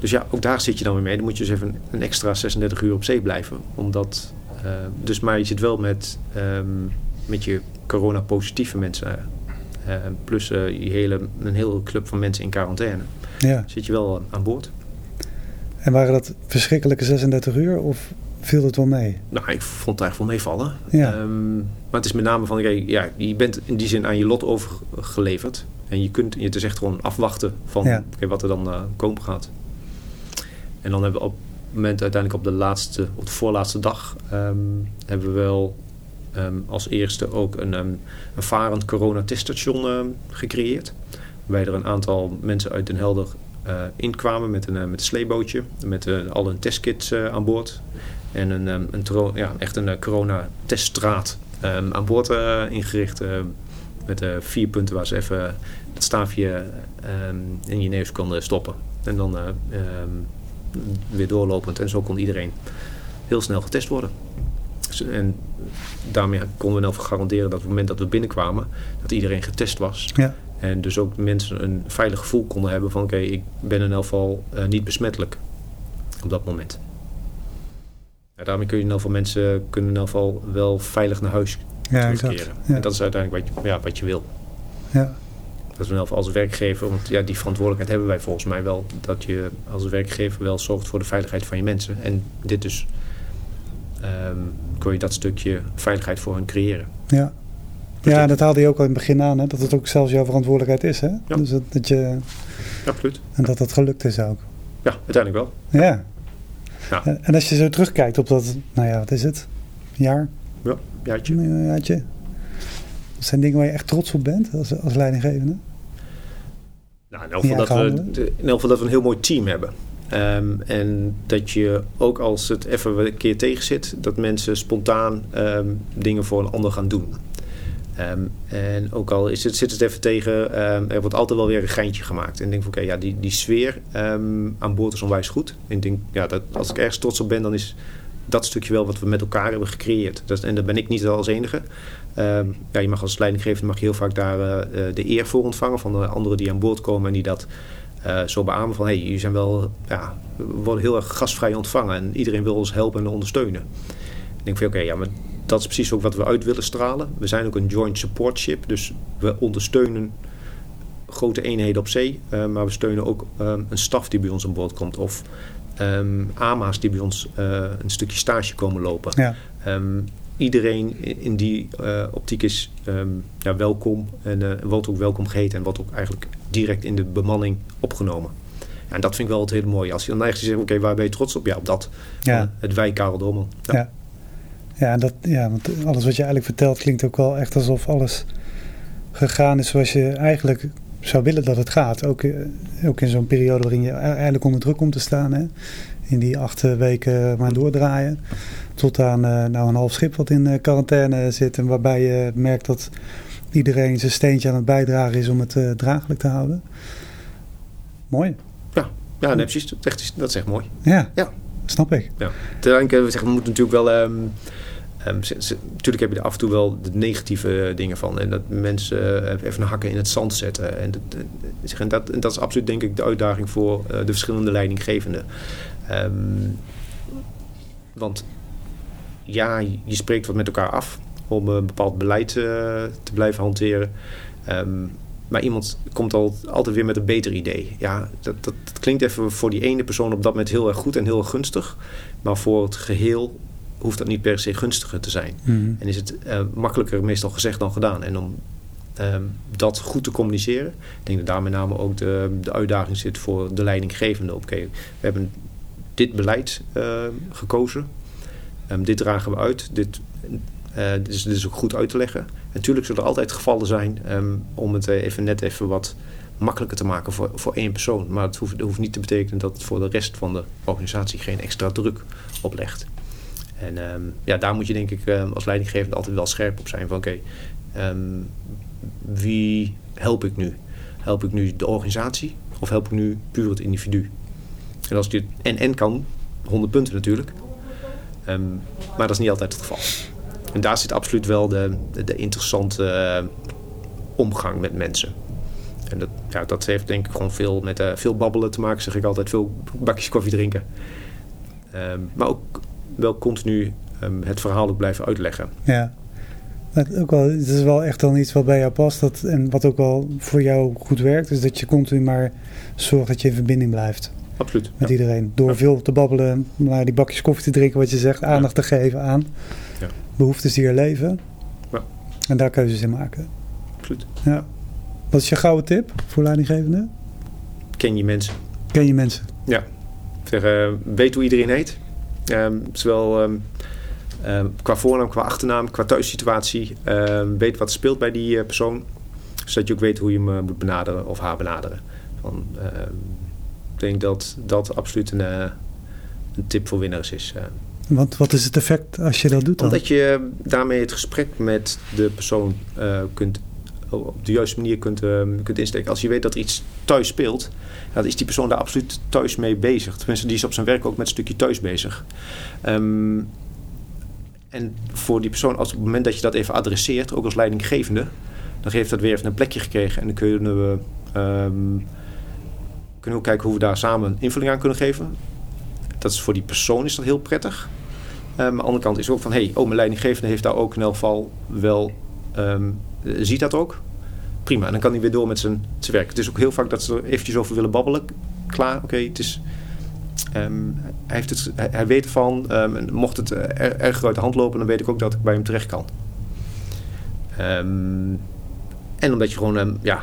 Dus ja, ook daar zit je dan weer mee. Dan moet je dus even een extra 36 uur op zee blijven. Omdat, uh, dus maar je zit wel met, um, met je corona-positieve mensen. Uh, plus uh, je hele, een hele club van mensen in quarantaine. Ja. Zit je wel aan boord. En waren dat verschrikkelijke 36 uur of viel het wel mee? Nou, ik vond het eigenlijk wel meevallen. Ja. Um, maar het is met name van, ja, je bent in die zin aan je lot overgeleverd. En je kunt, het is echt gewoon afwachten van ja. okay, wat er dan uh, komen gaat. En dan hebben we op het moment uiteindelijk op de laatste, op de voorlaatste dag, um, hebben we wel um, als eerste ook een, um, een varend coronateststation gecreëerd. Waarbij er een aantal mensen uit Den Helder uh, inkwamen met een, uh, met een sleebootje. Met uh, al hun testkits aan boord. En een, een ja, echt een corona-teststraat aan boord ingericht. met vier punten waar ze even het staafje in je neus konden stoppen. En dan weer doorlopend. En zo kon iedereen heel snel getest worden. En daarmee konden we nou garanderen dat op het moment dat we binnenkwamen, dat iedereen getest was. Ja. En dus ook mensen een veilig gevoel konden hebben van oké, ik ben in elk geval uh, niet besmettelijk op dat moment. Daarmee kun je in elk geval mensen kunnen in elk geval wel veilig naar huis ja, terugkeren. Ja. En dat is uiteindelijk wat je, ja, wat je wil. Ja. Geval als werkgever, want ja, die verantwoordelijkheid hebben wij volgens mij wel. Dat je als werkgever wel zorgt voor de veiligheid van je mensen. En dit dus um, kun je dat stukje veiligheid voor hen creëren. Ja. Ja, dat haalde je ook al in het begin aan, hè? dat het ook zelfs jouw verantwoordelijkheid is. Hè? Ja. Dus dat, dat je, Absoluut. En dat dat gelukt is ook. Ja, uiteindelijk wel. Ja. ja. En als je zo terugkijkt op dat, nou ja, wat is het? Jaar? Ja, jaartje. Een jaartje. Dat zijn dingen waar je echt trots op bent als, als leidinggevende? Nou, in elk geval dat, we, in elk geval dat we een heel mooi team hebben. Um, en dat je ook als het even een keer tegen zit, dat mensen spontaan um, dingen voor een ander gaan doen. Um, en ook al is het, zit het even tegen, er wordt altijd wel weer een geintje gemaakt. En ik denk van oké, okay, ja, die, die sfeer aan boord is onwijs goed. En ik denk, ja, dat, als ik ergens trots op ben, dan is dat stukje wel wat we met elkaar hebben gecreëerd. Dat, en dat ben ik niet als enige. ja, je mag als leidinggevende mag je heel vaak daar uh, de eer voor ontvangen van de anderen die aan boord komen en die dat uh, zo beamen van... hey, jullie zijn wel... Ja, we worden heel erg gastvrij ontvangen... en iedereen wil ons helpen en ondersteunen. Ik denk van oké, ja, maar dat is precies ook wat we uit willen stralen. We zijn ook een joint support ship, dus we ondersteunen grote eenheden op zee... Maar we steunen ook um, een staf die bij ons aan boord komt... of um, AMA's die bij ons uh, een stukje stage komen lopen. Ja. Um, iedereen in die uh, optiek is um, ja, welkom en uh, wordt ook welkom geheten en wordt ook eigenlijk direct in de bemanning opgenomen. Ja, en dat vind ik wel het hele mooie. Als je dan eigenlijk zegt, oké, okay, waar ben je trots op? Ja, op dat. Ja. het wij Karel Dommel. Ja. ja. Ja, dat, ja, want alles wat je eigenlijk vertelt klinkt ook wel echt alsof alles gegaan is zoals je eigenlijk zou willen dat het gaat. Ook, uh, ook in zo'n periode waarin je eigenlijk onder druk komt te staan. Hè? In die acht weken maar doordraaien. Tot aan nou een half schip wat in quarantaine zit. En waarbij je merkt dat iedereen zijn steentje aan het bijdragen is om het uh, draaglijk te houden. Mooi. Ja, ja nee, precies. Dat is, echt, dat is echt mooi. Ja, ja. snap ik. Ja. Uiteindelijk, we zeggen, we moeten natuurlijk wel... Um, Um, natuurlijk heb je er af en toe wel de negatieve dingen van. En dat mensen uh, even een hakken in het zand zetten. En dat, en dat, dat is absoluut denk ik de uitdaging voor uh, de verschillende leidinggevenden. Um, want ja, je spreekt wat met elkaar af om een bepaald beleid te blijven hanteren. Um, maar iemand komt al, altijd weer met een beter idee. Ja, dat, dat, dat, klinkt even voor die ene persoon op dat moment heel erg goed en heel erg gunstig. Maar voor het geheel hoeft dat niet per se gunstiger te zijn. Mm. En is het uh, makkelijker meestal gezegd dan gedaan. En om um, dat goed te communiceren, ik denk dat daar met name ook de, de uitdaging zit voor de leidinggevende. Oké, okay, we hebben dit beleid uh, gekozen. Um, dit dragen we uit. Dit, uh, dit, is, dit, is, ook goed uit te leggen. En natuurlijk zullen er altijd gevallen zijn um, om het even net even wat makkelijker te maken voor, voor één persoon. Maar het hoeft, het hoeft niet te betekenen dat het voor de rest van de organisatie geen extra druk oplegt. En um, ja, daar moet je denk ik um, als leidinggevende altijd wel scherp op zijn. Van oké, um, wie help ik nu? Help ik nu de organisatie of help ik nu puur het individu? En als je en-en kan, 100 punten natuurlijk. maar dat is niet altijd het geval. En daar zit absoluut wel de, de, interessante uh, omgang met mensen. En dat, ja, dat heeft denk ik gewoon veel met veel babbelen te maken, zeg ik altijd. Veel bakjes koffie drinken. Ehm, maar ook wel continu ehm, het verhaal ook blijven uitleggen. Ja. Het, ook wel, het is wel echt dan iets wat bij jou past. Dat, en wat ook wel voor jou goed werkt. Is dat je continu maar zorgt dat je in verbinding blijft. Absoluut. Met iedereen. Door veel te babbelen. Naar die bakjes koffie te drinken. Wat je zegt. Aandacht te geven aan behoeftes die er leven. En daar keuzes in maken. Absoluut. Ja. Wat is je gouden tip voor leidinggevende? Ken je mensen. Ken je mensen. Ja. Zeg, uh, weet hoe iedereen heet. Ehm, zowel um, qua voornaam, qua achternaam, qua thuissituatie. weet wat speelt bij die uh, persoon. Zodat je ook weet hoe je hem uh, moet benaderen of haar benaderen. Van, ik denk dat dat absoluut een, een tip voor winnaars is. Want wat is het effect als je dat doet dan? Omdat je daarmee het gesprek met de persoon kunt op de juiste manier kunt, uh, kunt insteken. Als je weet dat er iets thuis speelt, dan is die persoon daar absoluut thuis mee bezig. Tenminste, die is op zijn werk ook met een stukje thuis bezig. Ehm, en voor die persoon, als op het moment dat je dat even adresseert, ook als leidinggevende, dan geeft dat weer even een plekje gekregen. En dan kunnen we, um, kunnen kijken hoe we daar samen invulling aan kunnen geven. Dat is voor die persoon is dat heel prettig. Um, aan de andere kant is ook van, hé, hey, oh, mijn leidinggevende heeft daar ook in elk geval wel ziet dat ook. Prima, en dan kan hij weer door met zijn, werk. Het is ook heel vaak dat ze er eventjes over willen babbelen. Klaar, oké, het is... Ehm, hij, heeft het, hij, weet ervan. Um, mocht het er, erg uit de hand lopen, dan weet ik ook dat ik bij hem terecht kan. Um, en omdat je gewoon, ja,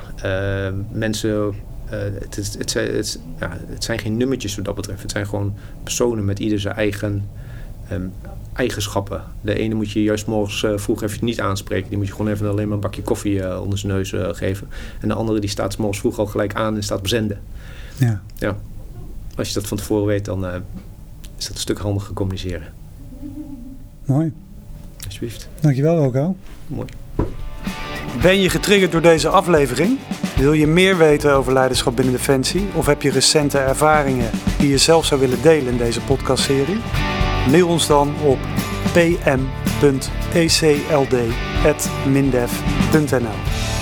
mensen. Uh, het, het, het, het zijn geen nummertjes wat dat betreft. Het zijn gewoon personen met ieder zijn eigen eigenschappen. De ene moet je juist morgens uh, vroeg even niet aanspreken. Die moet je gewoon even alleen maar een bakje koffie uh, onder zijn neus uh, geven. En de andere die staat morgens vroeg al gelijk aan en staat op zenden. Ja. ja. Als je dat van tevoren weet, dan is dat een stuk handiger communiceren. Mooi. Alsjeblieft. Dankjewel, Rocco. Mooi. Ben je getriggerd door deze aflevering? Wil je meer weten over leiderschap binnen Defensie? Of heb je recente ervaringen die je zelf zou willen delen in deze podcastserie? Mail ons dan op pm.ecld.mindef.nl